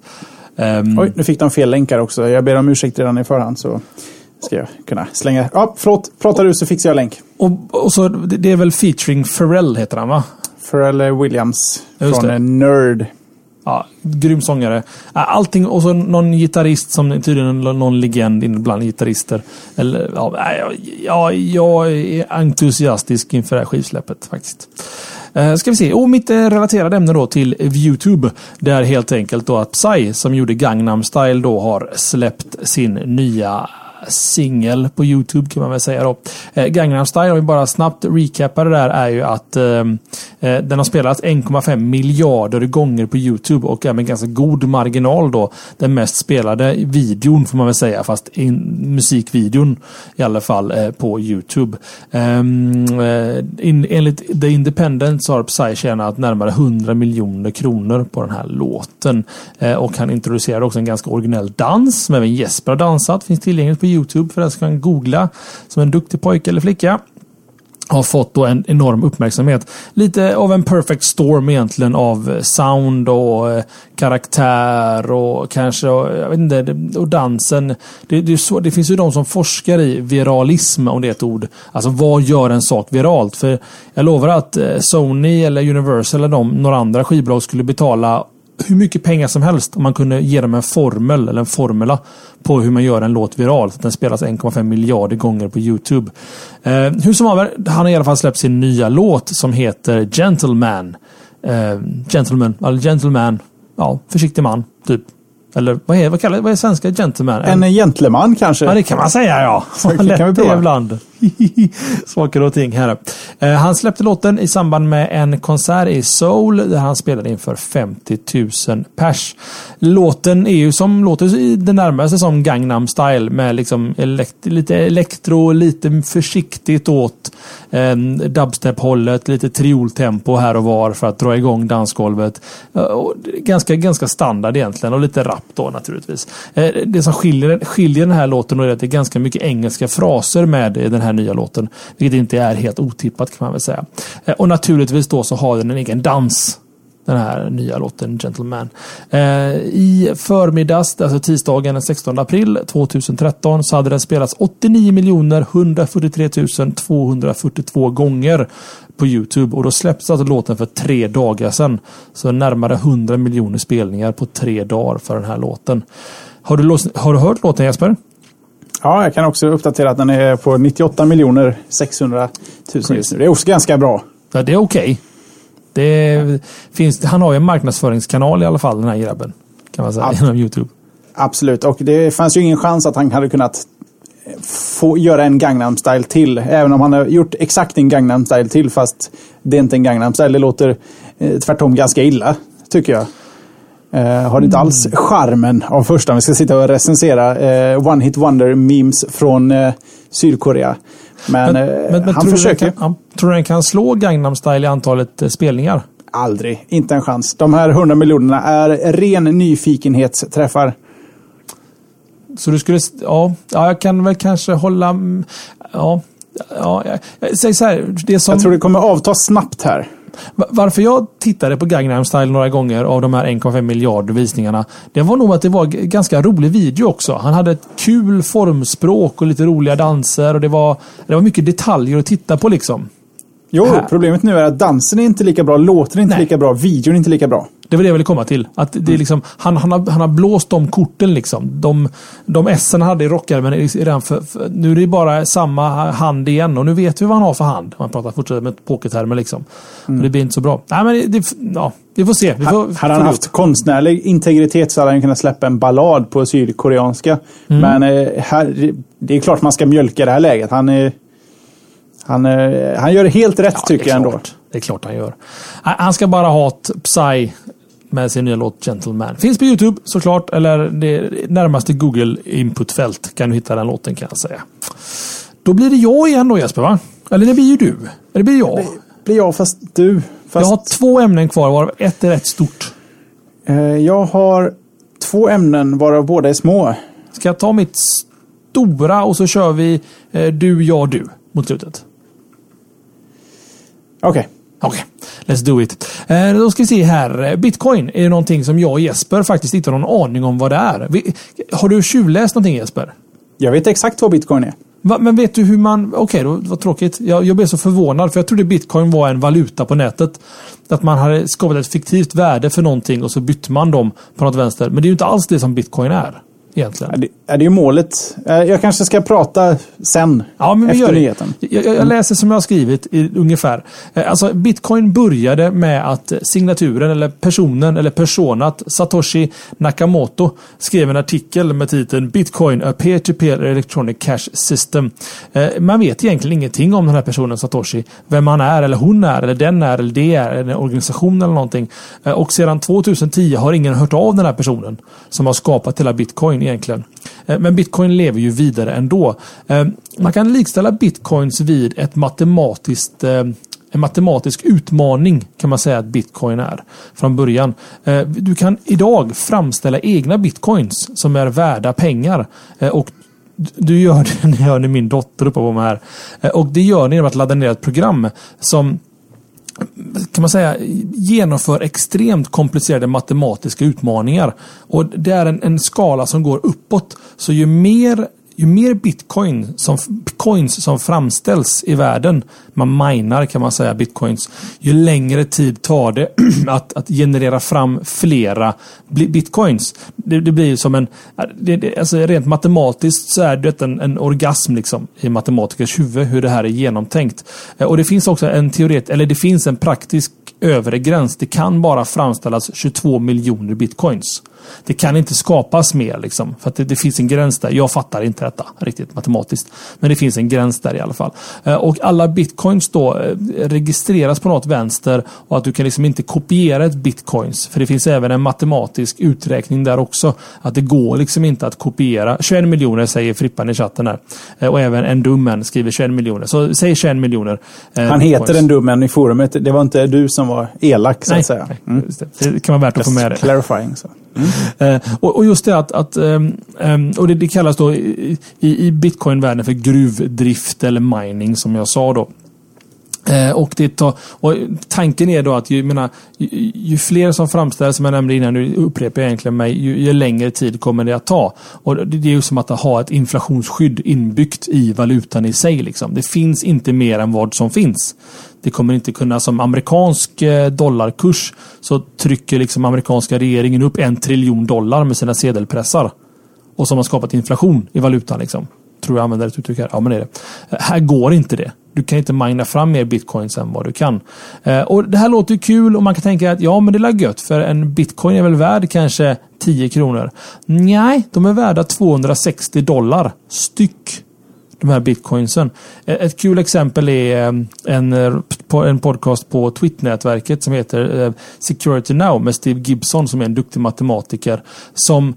Um, Oj, nu fick de fel länkar också. Jag ber om ursäkt redan i förhand. Så ska jag kunna slänga. Ja, förlåt. Pratar du så fixar jag länk. Och, och så, det är väl featuring Pharrell heter han va? Pharrell Williams Just från det. Nerd. Ja, grym sångare. Allting och så någon gitarrist som tydligen någon legend bland gitarrister. Eller, ja, ja, jag är entusiastisk inför det här skivsläppet faktiskt. Eh, ska vi se. Och mitt eh, relaterade ämne då till Youtube. Där helt enkelt då att Psy som gjorde Gangnam Style då har släppt sin nya singel på Youtube kan man väl säga då. Eh, Gangnam Style, om vi bara snabbt recapar det där, är ju att ehm, eh, den har spelats 1,5 miljarder gånger på Youtube och är med ganska god marginal då den mest spelade videon får man väl säga, fast in, musikvideon i alla fall eh, på Youtube. Ehm, eh, in, enligt The Independent så har Psy tjänat närmare 100 miljoner kronor på den här låten. Eh, och han introducerade också en ganska originell dans som även Jesper har dansat, finns tillgängligt på Youtube för den som kan googla som en duktig pojke eller flicka har fått då en enorm uppmärksamhet. Lite av en perfect storm egentligen av eh, sound och eh, karaktär och kanske jag vet inte, och dansen. Det, det, så, det finns ju de som forskar i viralism om det är ett ord. Alltså vad gör en sak viralt? För jag lovar att eh, Sony eller Universal eller de, några andra skivbolag skulle betala hur mycket pengar som helst om man kunde ge dem en formel eller en formula på hur man gör en låt viral. Den spelas 1,5 miljarder gånger på Youtube. Eh, hur som haver, han har i alla fall släppt sin nya låt som heter Gentleman. Eh, gentleman, eller Gentleman. Ja, försiktig man, typ. Eller vad är, vad kallar, vad är svenska gentleman? En, en gentleman kanske? Ja, det kan man säga ja. Så kan vi prova. ibland. Saker och ting här. Eh, han släppte låten i samband med en konsert i Seoul där han spelade inför 50 000 pers. Låten är ju som låter det närmaste som Gangnam style med liksom elekt lite elektro, lite försiktigt åt eh, dubstep-hållet, lite trioltempo här och var för att dra igång dansgolvet. Eh, och ganska, ganska standard egentligen och lite rap då naturligtvis. Eh, det som skiljer, skiljer den här låten är att det är ganska mycket engelska fraser med den här här nya låten. Vilket inte är helt otippat kan man väl säga. Eh, och naturligtvis då så har den en egen dans. Den här nya låten Gentleman. Eh, I förmiddags, alltså tisdagen den 16 april 2013 så hade den spelats 89 miljoner 143 242 gånger på Youtube och då släpptes alltså låten för tre dagar sedan. Så närmare 100 miljoner spelningar på tre dagar för den här låten. Har du, har du hört låten Jesper? Ja, jag kan också uppdatera att den är på 98 miljoner 600 000 just nu. Det är också ganska bra. Ja, det är okej. Okay. han har ju en marknadsföringskanal i alla fall den här grabben. Kan man säga, Ab genom Youtube. Absolut, och det fanns ju ingen chans att han hade kunnat få göra en Gangnam style till. Även om han har gjort exakt en Gangnam style till fast det är inte en Gangnam style. Det låter eh, tvärtom ganska illa, tycker jag. Uh, har inte alls charmen av första. Vi ska sitta och recensera uh, One Hit Wonder memes från uh, Sydkorea. Men, men, men, men han försöker. Kan, tror du den kan slå Gangnam Style i antalet spelningar? Aldrig. Inte en chans. De här 100 miljonerna är ren nyfikenhetsträffar. Så du skulle... Ja, ja jag kan väl kanske hålla... Ja, ja, säg så här. Det som... Jag tror det kommer avta snabbt här. Varför jag tittade på Gangnam Style några gånger av de här 1,5 miljarder visningarna. Det var nog att det var ganska rolig video också. Han hade ett kul formspråk och lite roliga danser och det var, det var mycket detaljer att titta på liksom. Jo, här. problemet nu är att dansen är inte lika bra, låten är inte Nej. lika bra, videon är inte lika bra. Det var det jag ville komma till. Att det är liksom, han, han, har, han har blåst de korten liksom. De, de S han hade i rockärmen för, för, Nu är det bara samma hand igen och nu vet vi vad han har för hand. Man pratar fortsätter med pokertermer liksom. Mm. Det blir inte så bra. Nej men det, ja, vi får se. Vi får, hade han haft konstnärlig integritet så hade han kunnat släppa en ballad på sydkoreanska. Mm. Men eh, här, det är klart man ska mjölka det här läget. Han, eh, han, eh, han gör helt rätt ja, tycker jag ändå. Det är klart han gör. Han ska bara ha ett Psy med sin nya låt Gentleman. Finns på Youtube såklart, eller det närmaste Google inputfält kan du hitta den låten kan jag säga. Då blir det jag igen då Jesper va? Eller det blir ju du. Eller det blir jag. Det blir jag fast du. Fast... Jag har två ämnen kvar varav ett är rätt stort. Eh, jag har två ämnen varav båda är små. Ska jag ta mitt stora och så kör vi eh, du, jag, du mot slutet? Okej. Okay. Okej, okay. let's do it. Eh, då ska vi se här. Bitcoin är någonting som jag och Jesper faktiskt inte har någon aning om vad det är. Vi, har du tjuvläst någonting Jesper? Jag vet exakt vad bitcoin är. Va, men vet du hur man... Okej, okay, vad tråkigt. Jag, jag blev så förvånad för jag trodde bitcoin var en valuta på nätet. Att man hade skapat ett fiktivt värde för någonting och så bytte man dem på något vänster. Men det är ju inte alls det som bitcoin är egentligen. Ja, det, är det är ju målet. Eh, jag kanske ska prata sen. Ja, men efter nyheten. Jag, jag, läser som jag har skrivit i, ungefär. Eh, alltså, Bitcoin började med att signaturen eller personen eller personat Satoshi Nakamoto skrev en artikel med titeln Bitcoin A Peer-to-Peer Electronic Cash System. Eh, man vet egentligen ingenting om den här personen Satoshi. Vem han är eller hon är eller den är eller det är. En organisation eller någonting. Och sedan 2010 har ingen hört av den här personen som har skapat hela Bitcoin bitcoin egentligen. Eh, men bitcoin lever ju vidare ändå. Eh, man kan likställa bitcoins vid ett matematiskt eh, en matematisk utmaning kan man säga att bitcoin är från början. Du kan idag framställa egna bitcoins som är värda pengar. Och du gör det, ni hör ni min dotter uppe på mig här. Och det gör ni genom att ladda ner ett program som kan man säga, genomför extremt komplicerade matematiska utmaningar. Och det är en, en skala som går uppåt. Så ju mer ju mer bitcoin som, coins som framställs i världen, man minar kan man säga bitcoins, ju längre tid tar det att, att generera fram flera bitcoins. Det, det blir som en, det, det, alltså rent matematiskt så är det en, en orgasm liksom i matematikers huvud hur det här är genomtänkt. Eh, och det finns också en teoret, eller det finns en praktisk övre gräns. Det kan bara framställas 22 miljoner bitcoins. Det kan inte skapas mer liksom. För att det, det, finns en gräns där. Jag fattar inte detta riktigt matematiskt. Men det finns en gräns där i alla fall. Eh, och alla bitcoins då eh, registreras på något vänster och att du kan liksom inte kopiera ett bitcoins. För det finns även en matematisk uträkning där också. Att det går liksom inte att kopiera. 21 miljoner säger Frippan i chatten här. Eh, och även en dummen skriver 21 miljoner. Så säg 21 miljoner. Han heter en dummen i forumet. Det var inte du som var elak så nej, att säga. Mm. Det. det. kan vara värt att få med det. Clarifying. Så. Mm. Eh, och, och, just det att, att ehm, ehm, och det, det, kallas då i, i bitcoin-världen för gruvdrift eller mining som jag sa då. Eh, och, det tar, och tanken är då att ju, menar, ju, ju, fler som framställs, som jag nämnde innan, nu upprepar jag egentligen mig, ju, ju, längre tid kommer det att ta. Och det, det är ju som att ha ett inflationsskydd inbyggt i valutan i sig. Liksom. Det finns inte mer än vad som finns. Det kommer inte kunna, som amerikansk eh, dollarkurs, så trycker liksom amerikanska regeringen upp en triljon dollar med sina sedelpressar. Och som har skapat inflation i valutan. Liksom. Tror jag använder ett uttryck här. Ja, men det är det. Här går inte det. Du kan inte mina fram mer bitcoins än vad du kan. Eh, och Det här låter kul och man kan tänka att ja, men det är gött för en bitcoin är väl värd kanske 10 kronor. Nej, de är värda 260 dollar styck de här bitcoinsen. Ett kul exempel är eh, en, eh, en podcast på Twitter-nätverket som heter eh, Security Now med Steve Gibson som är en duktig matematiker. Som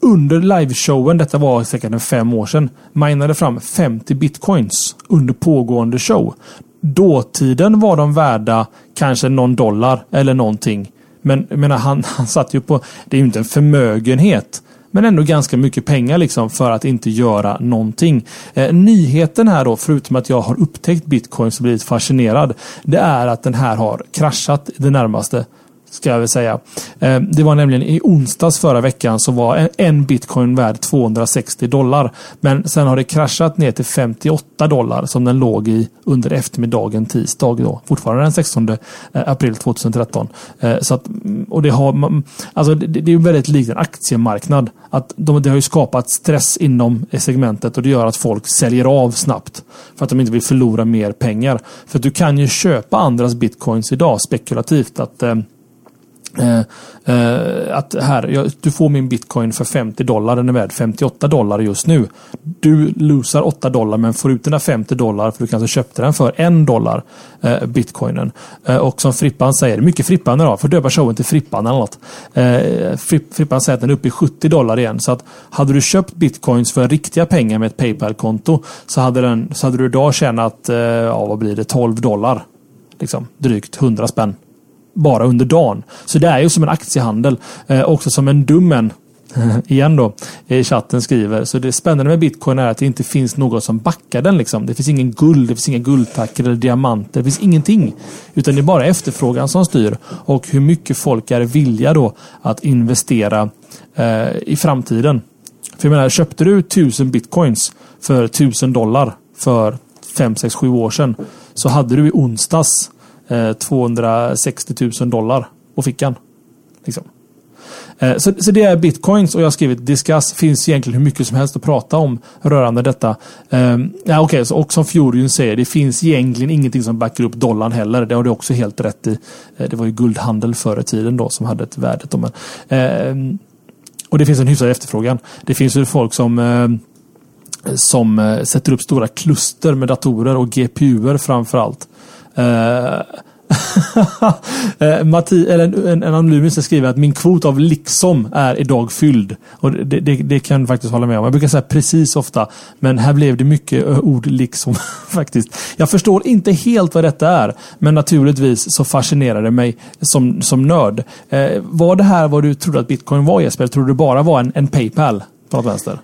under liveshowen, detta var säkert en fem år sedan, minade fram 50 bitcoins under pågående show. Dåtiden var de värda kanske någon dollar eller någonting. Men jag menar, han, han satt ju på, det är ju inte en förmögenhet. Men ändå ganska mycket pengar liksom för att inte göra någonting. Eh, nyheten här då, förutom att jag har upptäckt bitcoin och blivit fascinerad. Det är att den här har kraschat i det närmaste Ska jag väl säga. Eh, det var nämligen i onsdags förra veckan så var en bitcoin värd 260 dollar. Men sen har det kraschat ner till 58 dollar som den låg i under eftermiddagen tisdag. Då, fortfarande den 16 eh, april 2013. Eh, så att, och det, har, alltså det, det är väldigt likt en aktiemarknad. Att de, det har ju skapat stress inom segmentet och det gör att folk säljer av snabbt. För att de inte vill förlora mer pengar. För att du kan ju köpa andras bitcoins idag spekulativt. att Uh, uh, att här, jag, du får min bitcoin för 50 dollar. Den är värd 58 dollar just nu. Du losar 8 dollar men får ut dina 50 dollar för du kanske köpte den för 1 dollar. Uh, bitcoinen. Och som Frippan säger, mycket Frippan idag. Får döpa showen till Frippan eller något. Fripp, Frippan säger att den är uppe i 70 dollar igen. Så att hade du köpt bitcoins för riktiga pengar med ett Paypal-konto så hade, den, så hade du idag tjänat, ja vad blir det, 12 dollar. Liksom, drygt 100 spänn bara under dagen. Så det är ju som en aktiehandel. Eh, också som en dummen igen då, i chatten skriver. Så det spännande med bitcoin är att det inte finns något som backar den. Liksom. Det finns ingen guld, det finns inga guldtackor eller diamanter. Det finns ingenting. Utan det är bara efterfrågan som styr. Och hur mycket folk är villiga då att investera eh, i framtiden. För jag menar, köpte du tusen bitcoins för tusen dollar för fem sex sju år sedan. Så hade du i onsdags Eh, 260 000 dollar på fickan. Liksom. Eh, så, så, det är bitcoins och jag har skrivit discuss. Finns egentligen hur mycket som helst att prata om rörande detta. Eh, ja, okay, så, och som Fjordjun säger, det finns egentligen ingenting som backar upp dollarn heller. Det har du också helt rätt i. Eh, det var ju guldhandel förr i tiden då som hade ett värde. Då, men, och det finns en hyfsad efterfrågan. Det finns ju folk som som sätter upp stora kluster med datorer och GPUer framför allt. Eh, eh, Matti, eller en, en anonym skriver att min kvot av liksom är idag fylld. Och det, det, det kan jag faktiskt hålla med om. Jag brukar säga precis ofta. Men här blev det mycket eh, ord liksom faktiskt. Jag förstår inte helt vad detta är. Men naturligtvis så fascinerar det mig som, som nörd. Eh, var det här vad du trodde att bitcoin var Jesper? Tror du bara var en, en Paypal på något vänster?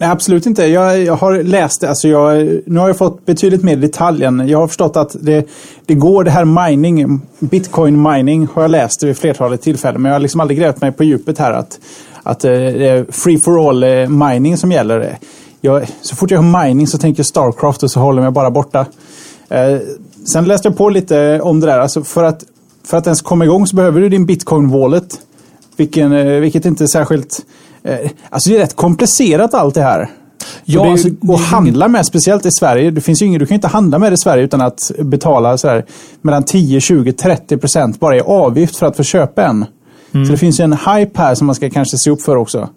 Nej, absolut inte. Jag, jag har läst det. Alltså jag, nu har jag fått betydligt mer detalj än. Jag har förstått att det, det går det här mining, bitcoin mining, har jag läst vid flertalet tillfällen. Men jag har liksom aldrig grävt mig på djupet här att, att eh, det är free for all eh, mining som gäller. Jag, så fort jag har mining så tänker jag Starcraft och så håller jag mig bara borta. Eh, sen läste jag på lite eh, om det där. Alltså för, att, för att ens komma igång så behöver du din bitcoin wallet. Vilken, vilket inte är särskilt alltså det är rätt komplicerat allt det här. Ja, det, alltså, det, att handla med, speciellt i Sverige. Det finns ju ingen, du kan inte handla med det i Sverige utan att betala så här, mellan 10, 20, 30 procent bara i avgift för att få köpa en. Mm. Så det finns ju en hype här som man ska kanske se upp för också.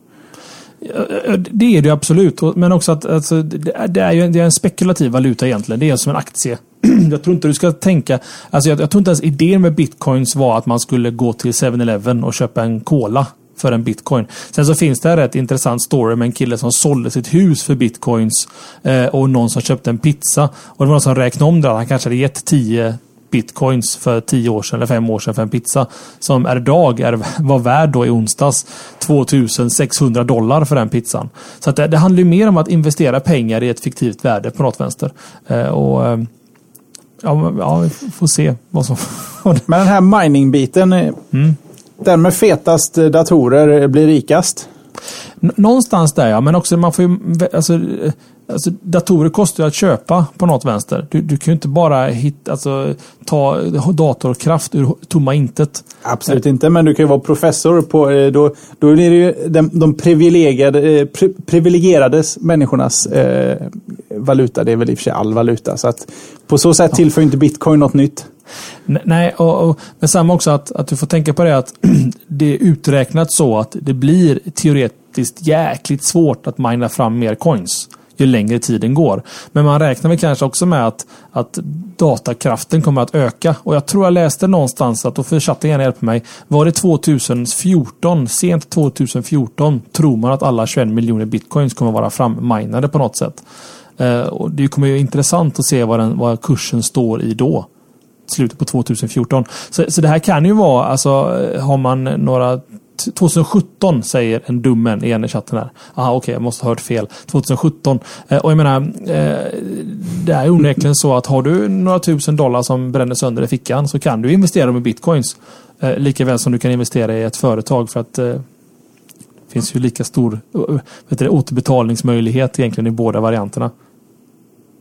Det är det absolut. Men också att alltså, det är ju det är en spekulativ valuta egentligen. Det är som en aktie. Jag tror inte du ska tänka... Alltså jag, jag tror inte ens idén med bitcoins var att man skulle gå till 7-Eleven och köpa en cola för en bitcoin. Sen så finns det en rätt intressant story med en kille som sålde sitt hus för bitcoins eh, och någon som köpte en pizza. Och det var någon som räknade om det. Han kanske hade gett 10 bitcoins för 10 år sedan eller 5 år sedan för en pizza. Som är idag är, var värd då i onsdags 2600 dollar för den pizzan. Så det, det handlar ju mer om att investera pengar i ett fiktivt värde på något vänster. Eh, och eh, Ja, ja, vi får se vad som... Men den här mining-biten. Eh, mm. Den med fetast datorer blir rikast. Någonstans där ja, men också man får ju... Alltså, alltså, datorer kostar ju att köpa på något vänster. Du, du kan ju inte bara hit, alltså, ta datorkraft ur tomma intet. Absolut inte, men du kan ju vara professor på... Eh, då, då är det ju de, de privilegierade, eh, pri, privilegierades människornas eh, valuta. Det är väl i och för sig all valuta. Så att på så sätt tillför inte bitcoin något nytt. Nej, och, och, men samma också att, att du får tänka på det att det är uträknat så att det blir teoretiskt jäkligt svårt att mina fram mer coins ju längre tiden går. Men man räknar väl kanske också med att, att datakraften kommer att öka. Och jag tror jag läste någonstans att, och chatten gärna hjälpa mig, var det 2014, sent 2014, tror man att alla 21 miljoner bitcoins kommer vara framminade på något sätt. Eh, och det kommer ju intressant att se vad, den, vad kursen står i då slutet på 2014. Så, så det här kan ju vara, alltså eh, har man några 2017 säger en dummen igen i chatten här. Aha, okej, okay, jag måste ha hört fel. 2017. Eh, och jag menar, eh, det är onekligen så att har du några tusen dollar som bränner sönder i fickan så kan du investera dem i bitcoins. Eh, lika väl som du kan investera i ett företag för att eh, finns ju lika stor eh, vet du, återbetalningsmöjlighet egentligen i båda varianterna.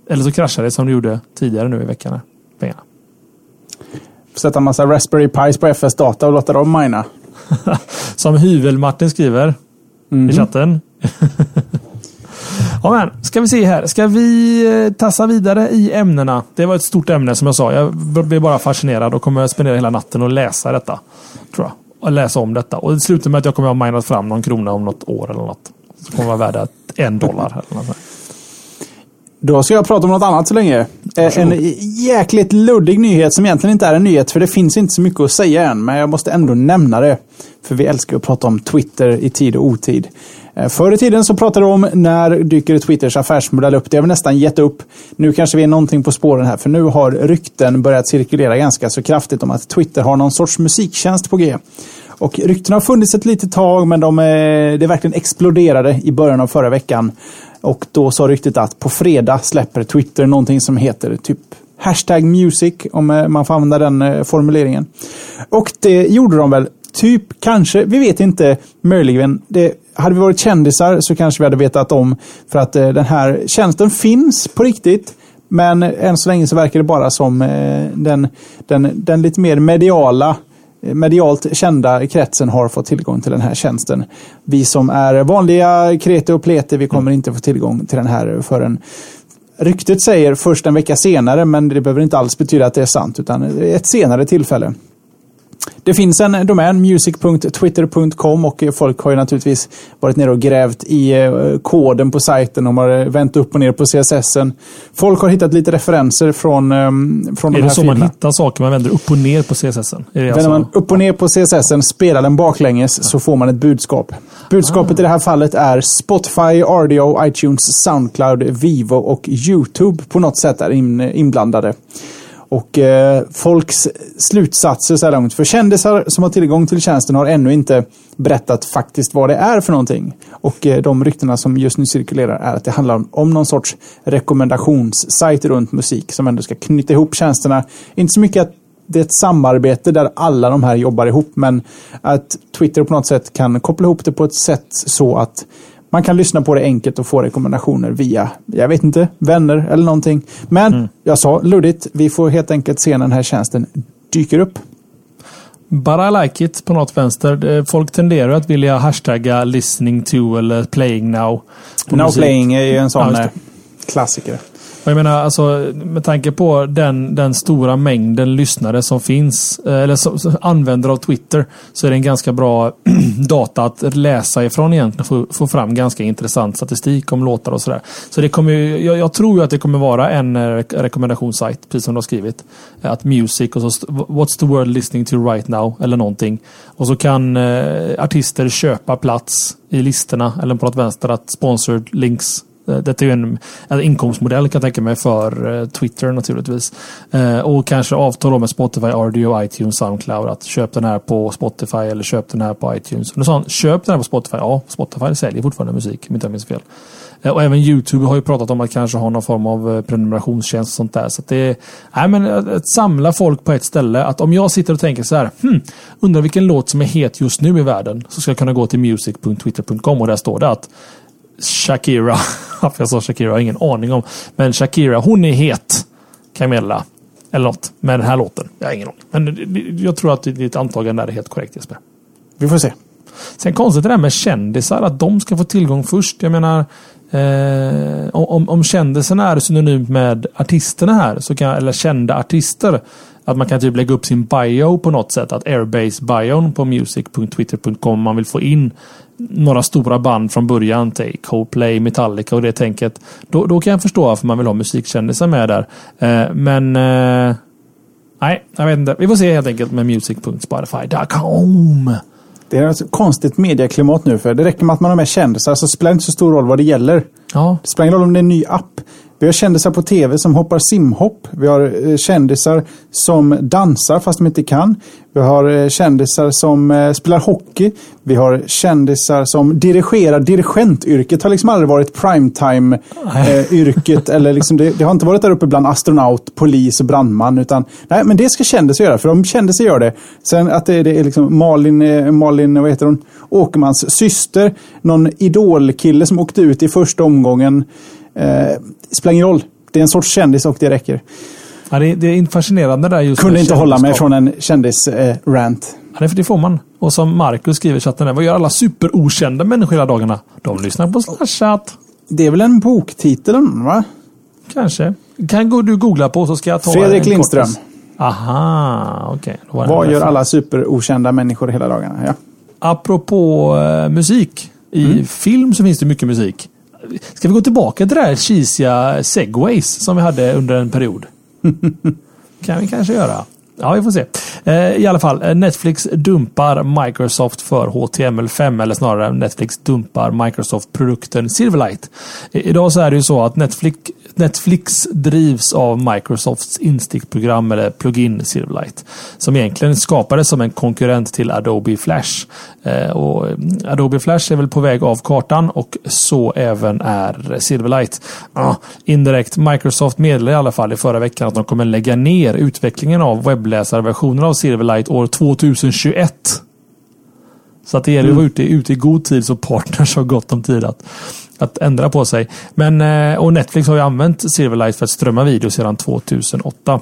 Eller så kraschar det som det gjorde tidigare nu i veckan. Pengarna. Sätta en massa Raspberry Pis på FS data och låta dem mina. som Hyvel-Martin skriver mm. i chatten. ja, men, ska vi se här. Ska vi eh, tassa vidare i ämnena? Det var ett stort ämne som jag sa. Jag blir bara fascinerad och kommer spendera hela natten och läsa detta. Tror jag och läsa om detta. Och det slutar med att jag kommer att ha minat fram någon krona om något år eller något. Så kommer vara värda en dollar. Eller något. Då ska jag prata om något annat så länge. Eh, en jäkligt luddig nyhet som egentligen inte är en nyhet för det finns inte så mycket att säga än. Men jag måste ändå nämna det. För vi älskar att prata om Twitter i tid och otid. Eh, förr i tiden så pratade vi om när dyker Twitters affärsmodell upp. Det har vi nästan gett upp. Nu kanske vi är någonting på spåren här. För nu har rykten börjat cirkulera ganska så kraftigt om att Twitter har någon sorts musiktjänst på G. Och ryktena har funnits ett litet tag men de, det verkligen exploderade i början av förra veckan. Och då sa ryktet att på fredag släpper Twitter någonting som heter typ Hashtag Music, om eh, man får använda den eh, formuleringen. Och det gjorde de väl typ, kanske, vi vet inte, möjligen. Det, hade vi varit kändisar så kanske vi hade vetat om. För att eh, den här tjänsten finns på riktigt. Men än så länge så verkar det bara som eh, den, den, den lite mer mediala medialt kända kretsen har fått tillgång till den här tjänsten. Vi som är vanliga krete och plete, vi kommer inte få tillgång till den här förrän Ryktet säger först en vecka senare, men det behöver inte alls betyda att det är sant, utan ett senare tillfälle. Det finns en domän, music.twitter.com och folk har ju naturligtvis varit nere och grävt i eh, koden på sajten. De har vänt upp och ner på CSS. Folk har hittat lite referenser från, ehm, från är de här Är det så filerna. man hittar saker? Man vänder upp och ner på CSS? Vänder alltså? man upp och ner på CSS, spelar den baklänges, ja. så får man ett budskap. Budskapet ah. i det här fallet är Spotify, RDO, iTunes, Soundcloud, Vivo och YouTube på något sätt är inblandade. Och eh, folks slutsatser så här långt. För kändisar som har tillgång till tjänsten har ännu inte berättat faktiskt vad det är för någonting. Och eh, de ryktena som just nu cirkulerar är att det handlar om, om någon sorts rekommendationssajt runt musik som ändå ska knyta ihop tjänsterna. Inte så mycket att det är ett samarbete där alla de här jobbar ihop, men att Twitter på något sätt kan koppla ihop det på ett sätt så att man kan lyssna på det enkelt och få rekommendationer via, jag vet inte, vänner eller någonting. Men mm. jag sa luddigt, vi får helt enkelt se när den här tjänsten dyker upp. But I like it på något vänster. Folk tenderar att vilja hashtagga listening to eller playing now. Now musik. playing är ju en sån ja, klassiker. Och jag menar, alltså, med tanke på den, den stora mängden lyssnare som finns, eh, eller som, som använder av Twitter, så är det en ganska bra data att läsa ifrån egentligen. Få, få fram ganska intressant statistik om låtar och sådär. Så det kommer jag, jag, tror ju att det kommer vara en eh, rekommendationssajt, precis som du har skrivit. Eh, att Music och så What's the world listening to right now? Eller någonting. Och så kan eh, artister köpa plats i listorna, eller på något vänster, att sponsored links Eh, detta är ju en, en inkomstmodell kan jag tänka mig för eh, Twitter naturligtvis. Eh, och kanske avtal med Spotify, RDO, iTunes, Soundcloud. Att köp den här på Spotify eller köp den här på iTunes. Och sånt, köp den här på Spotify. Ja, Spotify säljer fortfarande musik om inte jag minns fel. Och även YouTube har ju pratat om att kanske ha någon form av prenumerationstjänst och sånt där. Så det är nej, men att samla folk på ett ställe. Att om jag sitter och tänker så här. Hmm, undrar vilken låt som är het just nu i världen. Så ska jag kunna gå till music.twitter.com och där står det att Shakira. Jag sa Shakira har jag ingen aning om. Men Shakira, hon är het. Camilla. Eller något. Med den här låten. Jag har ingen aning. Men jag tror att ditt antagande är helt korrekt Jesper. Vi får se. Sen konstigt det där med kändisar. Att de ska få tillgång först. Jag menar. Eh, om, om kändisarna är synonymt med artisterna här. Så kan, eller kända artister. Att man kan typ lägga upp sin bio på något sätt. Att Airbase-bion på music.twitter.com man vill få in några stora band från början. Till Coldplay, Metallica och det tänket. Då, då kan jag förstå varför man vill ha musikkändisar med där. Eh, men eh, nej, jag vet inte. Vi får se helt enkelt med music.spotify.com. Det är ett konstigt medieklimat nu. För det räcker med att man har med kändisar så spelar det inte så stor roll vad det gäller. Ja. Det spelar ingen roll om det är en ny app. Vi har kändisar på tv som hoppar simhopp. Vi har eh, kändisar som dansar fast de inte kan. Vi har eh, kändisar som eh, spelar hockey. Vi har kändisar som dirigerar. Dirigentyrket har liksom aldrig varit primetime-yrket. eller liksom det, det, har inte varit där uppe bland astronaut, polis och brandman. Utan, nej, men det ska kändisar göra, för de kändisar gör det. Sen att det, det är liksom Malin, Malin vad heter hon? Åkermans syster. Någon idolkille som åkte ut i första omgången. Eh, spelar ingen roll. Det är en sorts kändis och det räcker. Ja, det, är, det är fascinerande där just Kunde inte hålla mig från en kändis-rant. Eh, ja, det får man. Och som Marcus skriver i chatten, vad gör alla superokända människor hela dagarna? De lyssnar på Slashat. Det är väl en boktitel, va? Kanske. Kan du googla på så ska jag ta Fredrik Lindström. Kortis. Aha, okej. Okay. Vad gör alla superokända människor hela dagarna? Ja. Apropå uh, musik. I mm. film så finns det mycket musik. Ska vi gå tillbaka till det där cheesiga segways som vi hade under en period? kan vi kanske göra. Ja, vi får se. Eh, I alla fall, eh, Netflix dumpar Microsoft för HTML5 eller snarare Netflix dumpar Microsoft-produkten Silverlight. Idag så är det ju så att Netflix, Netflix drivs av Microsofts instickprogram eller plugin Silverlight. Som egentligen skapades som en konkurrent till Adobe Flash. Eh, och mm, Adobe Flash är väl på väg av kartan och så även är Silverlight. Indirekt, Microsoft meddelade i alla fall i förra veckan att de kommer lägga ner utvecklingen av webbläsarversionen av Silverlight år 2021. Så att det gäller att vara ute, ute i god tid så partners har gott om tid att, att ändra på sig. Men, eh, och Netflix har ju använt Silverlight för att strömma video sedan 2008.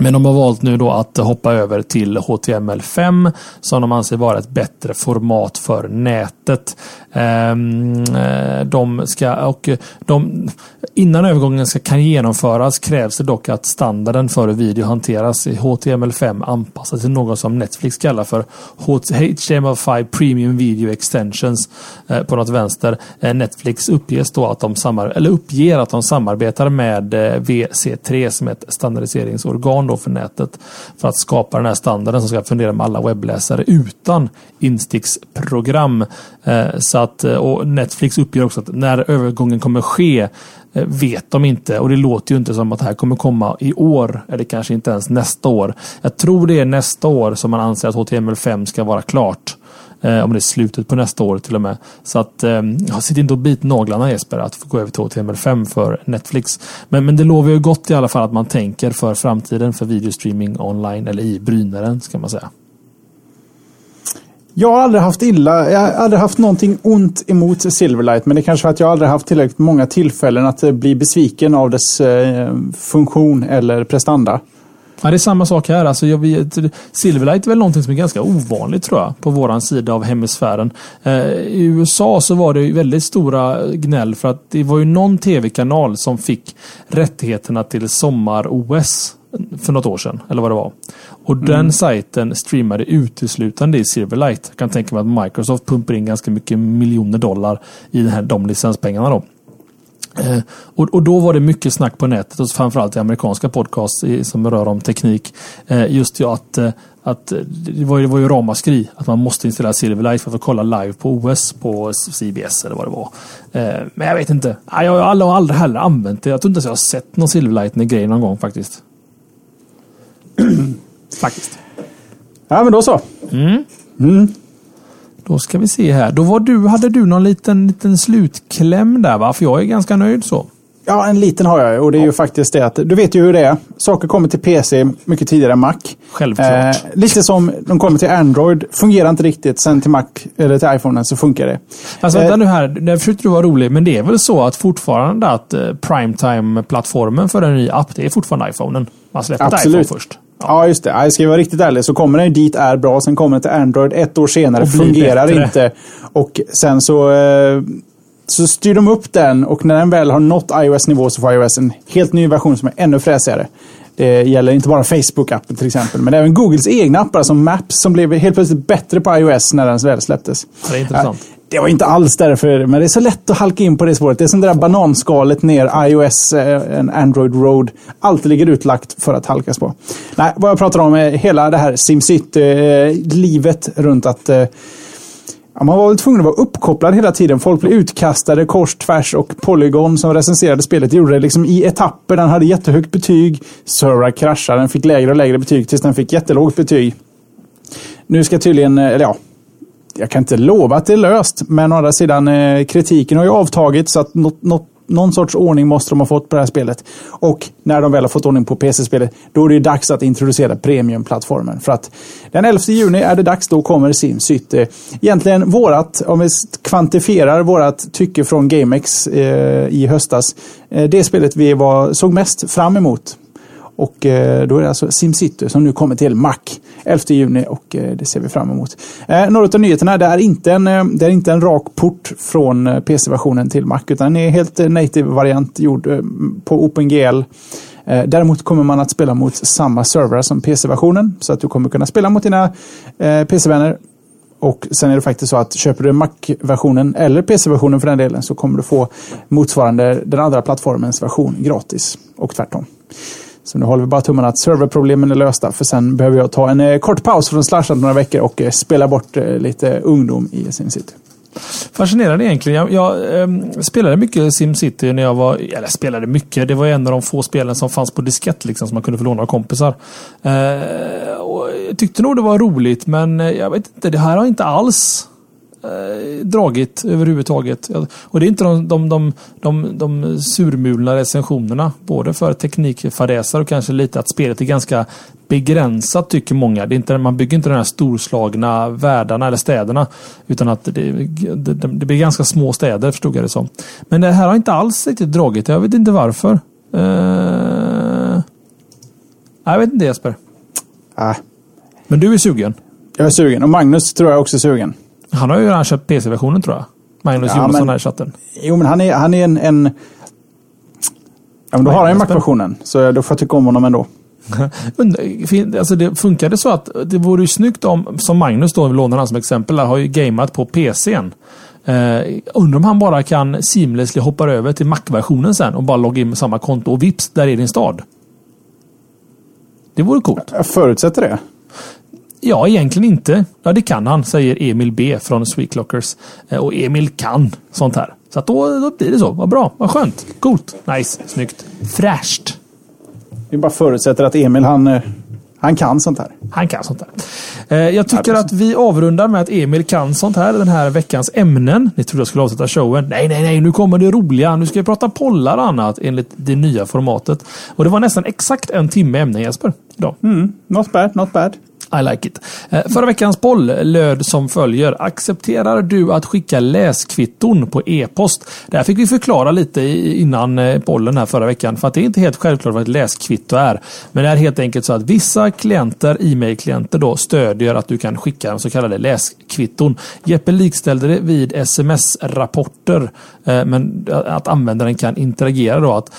Men de har valt nu då att hoppa över till HTML5 som de anser vara ett bättre format för nätet. Ehm, eh, de ska, och de, innan övergången ska, kan genomföras krävs det dock att standarden för hur video hanteras i HTML5 anpassas till något som Netflix kallar för HTML5 Premium Video Extensions eh, på något vänster. Eh, Netflix uppges då att de samar eller uppger att de samarbetar med VC3 som är ett standardiseringsorgan då för nätet för att skapa den här standarden som ska fungera med alla webbläsare utan insticksprogram. Eh, så att, eh, och Netflix uppger också att när övergången kommer ske eh, vet de inte och det låter ju inte som att det här kommer komma i år eller kanske inte ens nästa år. Jag tror det är nästa år som man anser att HTML5 ska vara klart. Eh, om det är slutet på nästa år till och med. Så att eh, sitt inte och bit naglarna Jesper att få gå över till HTML5 för Netflix. Men, men det lovar ju gott i alla fall att man tänker för framtiden för videostreaming online eller i brynaren ska man säga. Jag har aldrig haft illa, jag har aldrig haft någonting ont emot Silverlight. Men det är kanske för att jag aldrig haft tillräckligt många tillfällen att eh, bli besviken av dess eh, funktion eller prestanda. Ja, det är samma sak här. Alltså, jag vet, Silverlight är väl någonting som är ganska ovanligt tror jag. På våran sida av hemisfären. Eh, I USA så var det väldigt stora gnäll för att det var ju någon tv-kanal som fick rättigheterna till sommar-OS för något år sedan. Eller vad det var. Och mm. den sajten streamade uteslutande i Silverlight. Jag kan tänka mig att Microsoft pumpar in ganska mycket miljoner dollar i den här, de licenspengarna. Då. Eh, och, och, då var det mycket snack på nätet och framförallt i amerikanska podcasts i, som rör om teknik. Eh, just ja, att, eh, att det, var, det var ju ramaskri att man måste installera Silverlight för att kolla live på OS på CBS eller vad det var. Eh, men jag vet inte. Jag har aldrig, aldrig heller använt det. Jag tror inte ens jag har sett någon Silverlight-grej någon gång faktiskt. Faktiskt. Ja, men då så. Mm. Mm. Då ska vi se här. Då var du, hade du någon liten, liten slutkläm där va? För jag är ganska nöjd så. Ja, en liten har jag och det är ja. ju faktiskt det att du vet ju hur det är. Saker kommer till PC mycket tidigare än Mac. Självklart. Eh, lite som de kommer till Android. Fungerar inte riktigt. Sen till Mac eller till iPhone så funkar det. Alltså vänta eh, nu här. Nu försökte du vara rolig. Men det är väl så att fortfarande att eh, Primetime-plattformen för en ny app, det är fortfarande iPhonen. Man släpper iPhone först. Ja, just det. Jag ska vara riktigt ärlig så kommer den dit är bra. Sen kommer den till Android ett år senare. Fungerar bättre. inte. Och sen så, eh, så styr de upp den och när den väl har nått iOS-nivå så får iOS en helt ny version som är ännu fräsigare. Det gäller inte bara Facebook-appen till exempel, men även Googles egna appar som Maps som blev helt plötsligt bättre på iOS när den väl släpptes. Det är intressant. Det var inte alls därför, men det är så lätt att halka in på det spåret. Det är som det där bananskalet ner iOS, eh, en Android Road. Allt ligger utlagt för att halkas på. Nej, vad jag pratar om är hela det här SimCity-livet runt att eh, Ja, man var väl tvungen att vara uppkopplad hela tiden. Folk blev utkastade kors, tvärs och Polygon som recenserade spelet gjorde det liksom i etapper. Den hade jättehögt betyg. Server kraschade, den fick lägre och lägre betyg tills den fick jättelågt betyg. Nu ska tydligen, eh, eller ja, jag kan inte lova att det är löst, men å andra sidan eh, kritiken har ju avtagit så att något, något någon sorts ordning måste de ha fått på det här spelet. Och när de väl har fått ordning på PC-spelet, då är det dags att introducera premiumplattformen. För att den 11 juni är det dags, då kommer SimCity. Egentligen vårat, om vi kvantifierar vårat tycke från GameX eh, i höstas, eh, det spelet vi var, såg mest fram emot och eh, då är det alltså SimCity som nu kommer till Mac 11 juni och eh, det ser vi fram emot. Eh, några av nyheterna, det är inte en, det är inte en rak port från PC-versionen till Mac utan det är en helt native-variant gjord på OpenGL. Däremot kommer man att spela mot samma servrar som PC-versionen så att du kommer kunna spela mot dina PC-vänner och sen är det faktiskt så att köper du Mac-versionen eller PC-versionen för den delen så kommer du få motsvarande den andra plattformens version gratis och tvärtom. Så nu håller vi bara tummarna att serverproblemen är lösta. För sen behöver jag ta en eh, kort paus från slashat några veckor och eh, spela bort eh, lite ungdom i SimCity. Fascinerande egentligen. Jag, jag ähm, spelade mycket SimCity när jag var... Eller spelade mycket. Det var en av de få spelen som fanns på diskett liksom, som man kunde få låna av kompisar. Eh, jag tyckte nog det var roligt men jag vet inte. Det här har inte alls eh, dragit överhuvudtaget. Och det är inte de, de, de, de, de surmulna recensionerna. Både för teknikfadäsar och kanske lite att spelet är ganska begränsat tycker många. Det är inte, man bygger inte de här storslagna världarna eller städerna. Utan att det, det, det blir ganska små städer förstod jag det som. Men det här har inte alls riktigt dragit. Jag vet inte varför. Uh, jag vet inte Jesper. Äh. Men du är sugen? Jag är sugen och Magnus tror jag också är sugen. Han har ju redan köpt PC-versionen tror jag. Magnus ja, Jonasson här i chatten. Jo, men han är, han är en... en ja, men då har han ju Mac-versionen. Så då får jag tycka om honom ändå. alltså det funkar det så att det vore ju snyggt om, som Magnus då, lånar han som exempel, har ju gameat på PCn. Eh, undrar om han bara kan seamlessly hoppa över till Mac-versionen sen och bara logga in med samma konto och vips, där är din stad. Det vore coolt. Jag förutsätter det. Ja, egentligen inte. Ja, det kan han, säger Emil B från Sweetlockers. Eh, och Emil kan sånt här. Så att då, då blir det så. Vad bra, vad skönt. Coolt, nice, snyggt, fräscht. Vi bara förutsätter att Emil, han, eh, han kan sånt här. Han kan sånt här. Eh, jag tycker att vi avrundar med att Emil kan sånt här. Den här veckans ämnen. Ni trodde jag skulle avsluta showen. Nej, nej, nej, nu kommer det roliga. Nu ska vi prata pollar och annat enligt det nya formatet. Och det var nästan exakt en timme ämnen Jesper. Idag. Mm, not bad, not bad. I like it. Eh, förra veckans boll löd som följer. Accepterar du att skicka läskvitton på e-post? Det här fick vi förklara lite innan eh, bollen här förra veckan. För att det är inte helt självklart vad ett läskvitto är. Men det är helt enkelt så att vissa klienter, e-mailklienter då, stödjer att du kan skicka så kallade läskvitton. Jeppe likställde det vid sms-rapporter. Eh, men att användaren kan interagera då. Att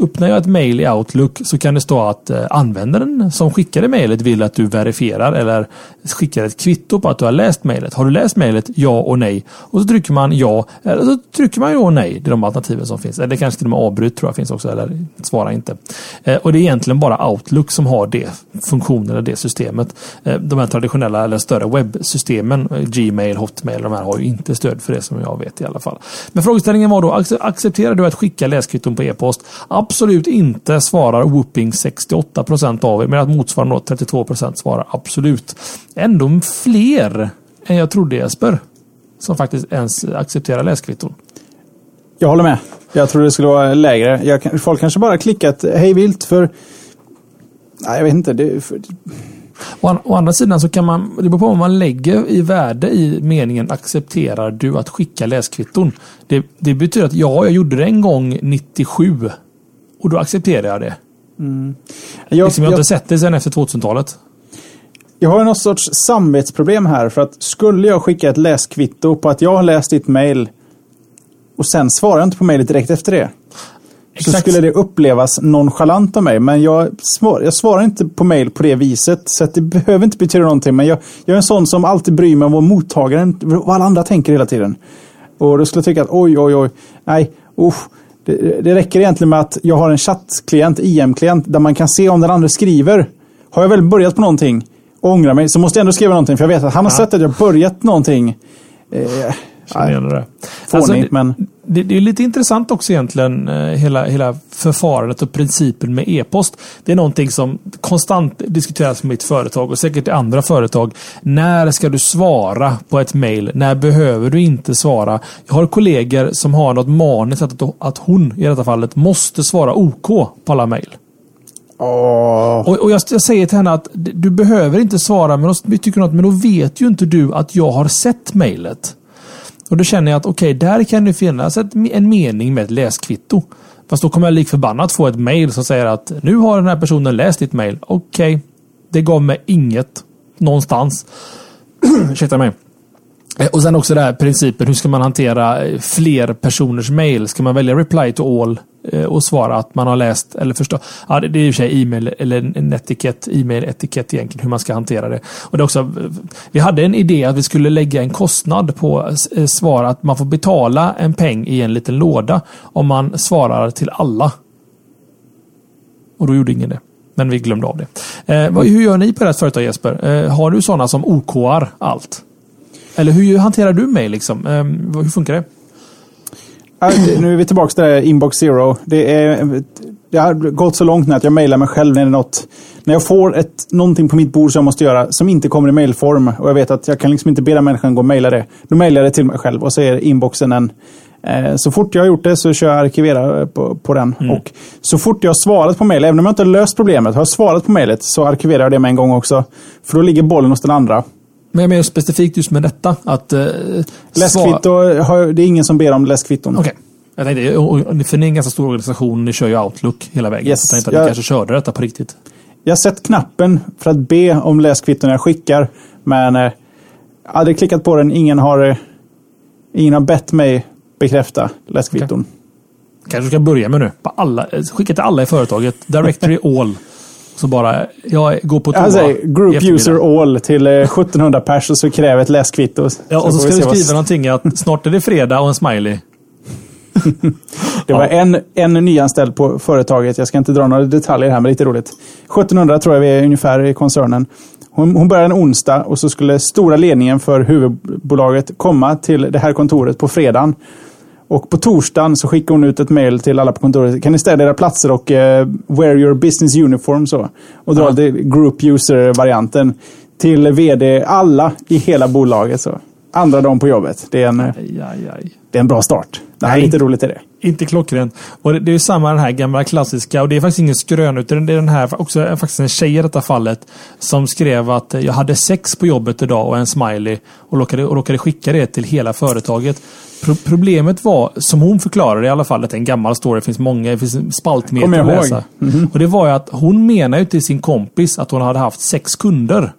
öppnar jag ett mail i Outlook så kan det stå att användaren som skickade mejlet vill att du verifierar verifierar eller skickar ett kvitto på att du har läst mejlet. Har du läst mejlet? Ja och nej. Och så trycker man ja. Eller så trycker man ja och nej. Det är de alternativen som finns. Eller kanske till och med avbryt tror jag finns också. Eller svara inte. Eh, och det är egentligen bara Outlook som har det funktionen eller det systemet. Eh, de här traditionella eller större webbsystemen, eh, Gmail, Hotmail, de här har ju inte stöd för det som jag vet i alla fall. Men frågeställningen var då, accepterar du att skicka läskvitton på e-post? Absolut inte, svarar Whooping 68% av er, Medan motsvarande 32% svarar absolut. Ändå fler än jag trodde Jesper. Som faktiskt ens accepterar läskvitton. Jag håller med. Jag trodde det skulle vara lägre. Jag, folk kanske bara klickat hej vilt för... Nej, jag vet inte. Det, för... Å, å, andra sidan så kan man, det beror på vad man lägger i värde i meningen accepterar du att skicka läskvitton. Det, det betyder att ja, jag gjorde det en gång 97 och då accepterar jag det. Mm. Jag, liksom jag har jag, inte sett det sedan efter 2000-talet. Jag har något sorts samvetsproblem här. För att skulle jag skicka ett läskvitto på att jag har läst ditt mail och sen svarar jag inte på mejlet direkt efter det. Exakt. Så skulle det upplevas nonchalant av mig. Men jag, svar, jag svarar inte på mejl på det viset. Så det behöver inte betyda någonting. Men jag, jag är en sån som alltid bryr mig om vad mottagaren, vad alla andra tänker hela tiden. Och då skulle jag tycka att oj, oj, oj. Nej, usch. Det, det räcker egentligen med att jag har en chattklient, IM-klient, där man kan se om den andra skriver. Har jag väl börjat på någonting ångrar mig så måste jag ändå skriva någonting. För jag vet att han har sett att jag börjat någonting. Eh, Känner det. Fånigt, Alltså, men... Det, det är lite intressant också egentligen, eh, hela, hela förfarandet och principen med e-post. Det är någonting som konstant diskuteras med mitt företag och säkert i andra företag. När ska du svara på ett mail? När behöver du inte svara? Jag har kollegor som har något maniskt att, att hon, i detta fallet, måste svara OK på alla mail. Oh. Och, och jag, jag säger till henne att du behöver inte svara, men då tycker något, men då vet ju inte du att jag har sett mejlet. Och då känner jag att okej, där kan det finnas ett, en mening med ett läskvitto. Fast då kommer jag lik förbannat få ett mejl som säger att nu har den här personen läst ditt mejl. Okej, det gav mig inget någonstans. Ursäkta mig. Eh, och sen också den här principen, hur ska man hantera eh, fler personers mejl? Ska man välja reply to all Eh, och svara att man har läst eller förstå? Ja, det är i och för sig e-mail eller en etikett, e-mail-etikett egentligen, hur man ska hantera det. Och det är också, vi hade en idé att vi skulle lägga en kostnad på eh, svara svar, att man får betala en peng i en liten låda om man svarar till alla. Och då gjorde ingen det. Men vi glömde av det. Eh, hur gör ni på ert företag Jesper? Eh, har du sådana som OKar allt? Eller hur hanterar du mig liksom? Eh, hur funkar det? Nu är vi tillbaka till det här inbox zero. Det, är, det har gått så långt nu att jag mejlar mig själv när det är något. När jag får ett, någonting på mitt bord som jag måste göra som inte kommer i mejlform och jag vet att jag kan liksom inte be den människan gå och mejla det. Då mejlar jag det till mig själv och så är inboxen en eh, så fort jag har gjort det så kör jag arkivera på, på den. Och så fort jag har svarat på mejl, även om jag inte har löst problemet, har jag svarat på mejlet så arkiverar jag det med en gång också. För då ligger bollen hos den andra. Men jag menar specifikt just med detta. Att, eh, Läskvitto, har, det är ingen som ber om läskvitton. Okej. Jag tänkte, och- för ni är en ganska stor organisation, ni kör ju Outlook hela vägen. Yes, Så jag tänkte att jag- ni kanske körde detta på riktigt. Jag har sett knappen för att be om läskvitton jag skickar. Men eh, hade klickat på den. Ingen har, eh, ingen har bett mig bekräfta läskvitton. Kanske ska börja med nu. Alla, eh, skicka till alla i företaget. Directory all. Så bara, jag går på toa. Alltså, group user all till eh, 1700 pers och så kräver ett läskvitto. Ja, och så, får ska du se vad- skriva någonting att snart är det fredag och en smiley. Det var en, en nyanställd på företaget. Jag ska inte dra några detaljer här, men lite roligt. 1700 tror jag vi är ungefär i koncernen. Hon, hon började en onsdag och så skulle stora ledningen för huvudbolaget komma till det här kontoret på fredagen. Och på torsdagen så skickade hon ut ett mail till alla på kontoret. Kan ni städa era platser och eh, wear your business uniform så. Och dra Ja. group user-varianten till vd, alla i hela bolaget. så. Andra dagen på jobbet. Det är en, eh, Aj, aj, aj. det är en bra start. Är Nej. lite roligt är det. Inte klockrent. Och det, det är ju samma den här gamla klassiska, och det är faktiskt ingen skrön, utan det är den här, också faktiskt en tjej i detta fallet, som skrev att jag hade sex på jobbet idag och en smiley och råkade, och råkade skicka det till hela företaget. Pro, problemet var, som hon förklarade i alla fall, att det är en gammal story, det finns många, det finns spaltmeter att läsa. Och det var ju att hon menar ju till sin kompis att hon hade haft sex kunder.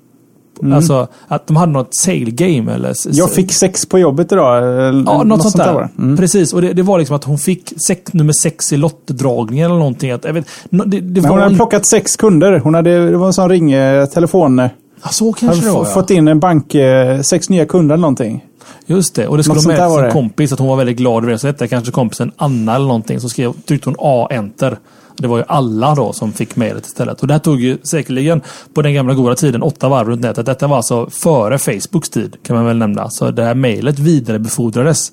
Alltså att de hade något sale game eller... Jag fick sex på jobbet idag. eller Ja, något, sånt där. var det. Mm. Precis, och det, det var liksom att hon fick sex, nummer sex i lottdragningen eller någonting. Att, jag vet, det, det var hon hade in- plockat sex kunder. Hon hade, det var en sån ring, eh, telefon. eh, ja, så Hade kanske det var, ja. fått in en bank, eh, sex nya kunder eller någonting. Just det, och det skulle Något hon sånt med där sin kompis att hon var väldigt glad över det. Så hette kanske kompisen Anna eller någonting. Så skrev, tryckte hon A, enter. Det var ju alla då som fick mejlet istället. Och det här tog ju säkerligen på den gamla goda tiden åtta varv runt nätet. Detta var alltså före Facebooks tid kan man väl nämna. Så det här mejlet vidarebefordrades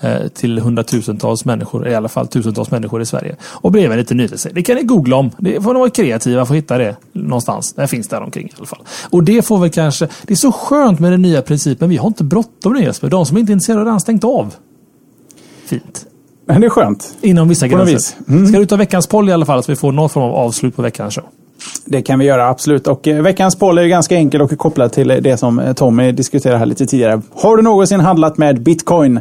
eh, till hundratusentals människor, i alla fall tusentals människor i Sverige. Och blev en liten. Det kan ni googla om. Det får ni vara kreativa för att hitta det någonstans. Det finns där omkring i alla fall. Och det får väl kanske... Det är så skönt med den nya principen. Vi har inte bråttom nu Jesper. De som inte är intresserade har redan stängt av. Fint. Men det är skönt. Inom vissa På gränser. vis. Mm. Ska du ta veckans poll i alla fall så vi får någon form av avslut på veckans show? Det kan vi göra, absolut. Och eh, veckans poll är ju ganska enkel och är kopplad till eh, det som eh, Tommy diskuterade här lite tidigare. Har du någonsin handlat med bitcoin?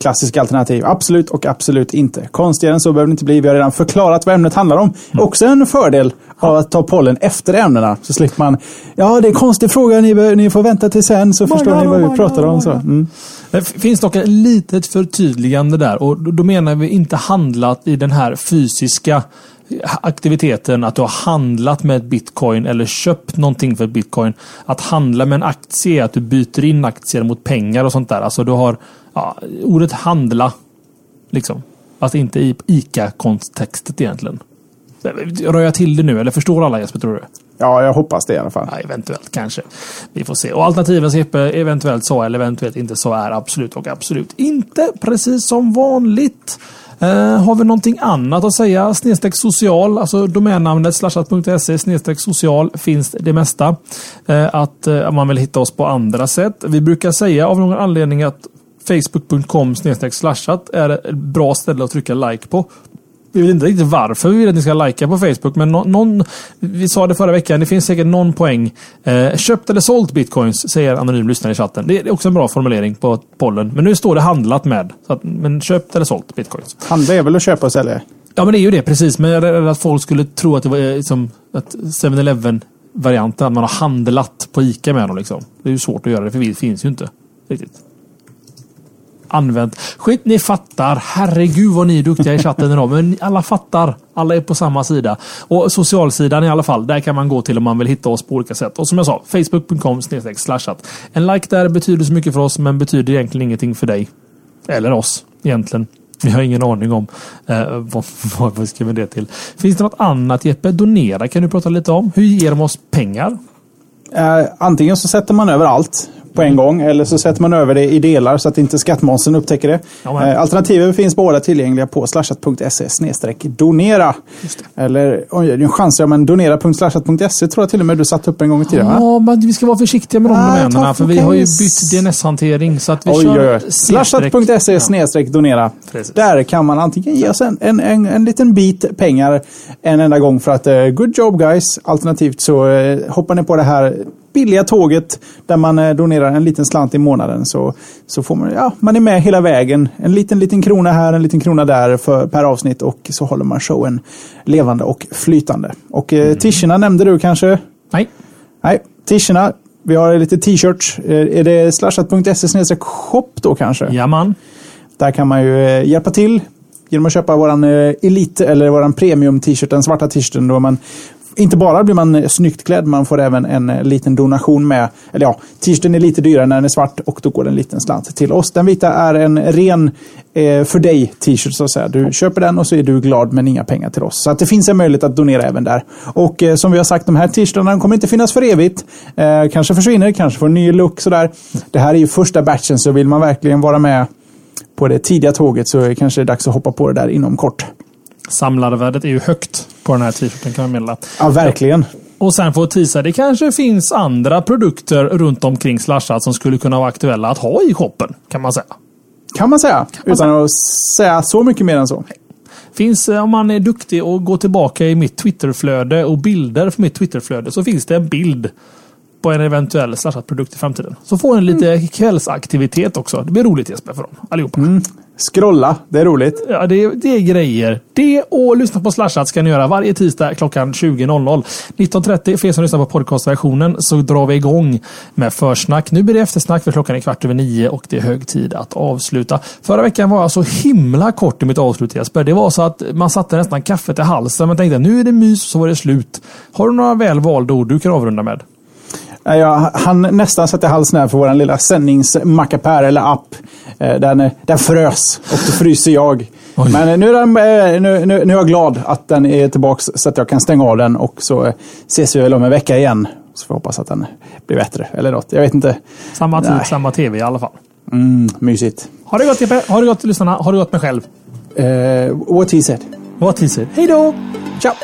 Klassisk alternativ. Absolut och absolut inte. Konstigare än så behöver det inte bli. Vi har redan förklarat vad ämnet handlar om. Också en fördel av att ta pollen efter ämnena. Så slipper man, ja det är en konstig fråga, ni, ni får vänta till sen så förstår ni vad vi pratar om. Så. Mm. Det finns dock ett litet förtydligande där och då- menar vi inte handlat i den här fysiska eh, aktiviteten att du har handlat med ett bitcoin eller köpt någonting för ett bitcoin. Att handla med en aktie är att du byter in aktier mot pengar och sånt där. Alltså du har ja, ordet handla. Liksom. Fast inte i ICA-kontextet egentligen. Eh, rör jag till det nu eller förstår alla Jesper tror du? Ja, jag hoppas det i alla fall. Ja, eventuellt kanske. Vi får se. Och alternativen Jeppe, eventuellt så eller eventuellt inte så är absolut och absolut inte. Precis som vanligt. Eh, har vi någonting annat att säga? Snedstreck social, alltså domännamnet slashat.se snedstreck social finns det mesta. Eh, att eh, man vill hitta oss på andra sätt. Vi brukar säga av någon anledning att facebook.com slashat är ett bra ställe att trycka like på. Vi vet inte riktigt varför vi vill att ni ska likea på Facebook, men någon, vi sa det förra veckan, det finns säkert någon poäng. Eh, köpt eller sålt bitcoins, säger anonym lyssnare i chatten. Det är också en bra formulering på pollen. Men nu står det handlat med. Att, men köpt eller sålt bitcoins. Handla är väl att köpa och sälja? Ja, men det är ju det precis. Men jag är rädd att folk skulle tro att det var eh, som att 7-Eleven varianten, att man har handlat på ICA med dem. Liksom. Det är ju svårt att göra det, för det finns ju inte riktigt använt. Skit, ni fattar. Herregud vad ni är duktiga i chatten idag. Men alla fattar. Alla är på samma sida. Och socialsidan i alla fall. Där kan man gå till om man vill hitta oss på olika sätt. Och som jag sa, facebook.com slashat. En like där betyder så mycket för oss, men betyder egentligen ingenting för dig. Eller oss, egentligen. Vi har ingen aning om eh, vad, vad vi ska vi det till. Finns det något annat Jeppe? Donera kan du prata lite om. Hur ger de oss pengar? Eh, antingen så sätter man över allt på en gång. Eller så sätter man över det i delar så att inte skattmåsen upptäcker det. Ja, eh, Alternativen finns båda tillgängliga på slashat.se donera. Eller oj, nu chansar jag, men donera.slashat.se tror jag till och med du satt upp en gång i tiden. Ja, va? men vi ska vara försiktiga med de ah, domänerna för vi har ju bytt DNS-hantering. Så att vi oj, kör Slashat.se donera. Precis. Där kan man antingen ge oss en, en, en, en liten bit pengar en enda gång för att uh, good job guys. Alternativt så uh, hoppar ni på det här billiga tåget där man eh, donerar en liten slant i månaden så, så får man, ja, man är med hela vägen. En liten, liten krona här, en liten krona där för, per avsnitt och så håller man showen levande och flytande. Och eh, mm. tischerna nämnde du kanske? Nej. Nej, tischerna. Vi har lite t-shirts. Eh, är det slashat.se shop då kanske? Jaman. Där kan man ju eh, hjälpa till genom att köpa våran Elite eller våran Premium t-shirt, den svarta t-shirten då man inte bara blir man snyggt klädd, man får även en eh, liten donation med. Eller ja, t-shirten är lite dyrare när den är svart och då går en liten slant till oss. Den vita är en ren eh, för dig t-shirt så att säga. Du köper den och så är du glad men inga pengar till oss. Så att det finns en möjlighet att donera även där. Och eh, som vi har sagt, de här t-shirtarna kommer inte finnas för evigt. Eh, kanske försvinner, kanske får en ny look sådär. Det här är ju första batchen så vill man verkligen vara med på det tidiga tåget så är det kanske dags att hoppa på det där inom kort. Samlarvärdet är ju högt på den här t-shirten kan man meddela. Ja, verkligen. Och sen får tisa, det kanske finns andra produkter runt omkring Slashat som skulle kunna vara aktuella att ha i shoppen, kan man säga. Kan man säga, kan man utan säga. att säga så mycket mer än så. Finns, eh, om man är duktig och går tillbaka i mitt Twitterflöde och bilder för mitt Twitterflöde så finns det en bild på en eventuell Slashat-produkt i framtiden. Så får en lite mm. kvällsaktivitet också. Det blir roligt Jesper för dem allihopa. Mm. Scrolla, det är roligt. Ja, det, det är grejer. Det och lyssna på Slashat ska ni göra varje tisdag klockan 20.00. 19.30 för er som lyssnar på podcastversionen så drar vi igång med försnack. Nu blir det eftersnack för klockan är kvart över nio och det är hög tid att avsluta. Förra veckan var jag så himla kort i mitt avslut Jesper. Det var så att man satte nästan kaffet i halsen. Man tänkte nu är det mys så var det slut. Har du några väl valda ord du kan avrunda med? Jag han nästan sätta halsen här för vår lilla sändningsmackapär eller app. Eh, den, den frös och då fryser jag. Oj. Men nu är, den, eh, nu, nu, nu är jag glad att den är tillbaka så att jag kan stänga av den och så eh, ses vi väl om en vecka igen. Så får vi hoppas att den blir bättre eller något. Jag vet inte. Samma tid, Nej. samma tv i alla fall. Mm, mysigt. Har det gått Jeppe? Har det gått lyssnarna? Har det gått mig själv? Uh, what he said. What he said. Hej då! Ciao!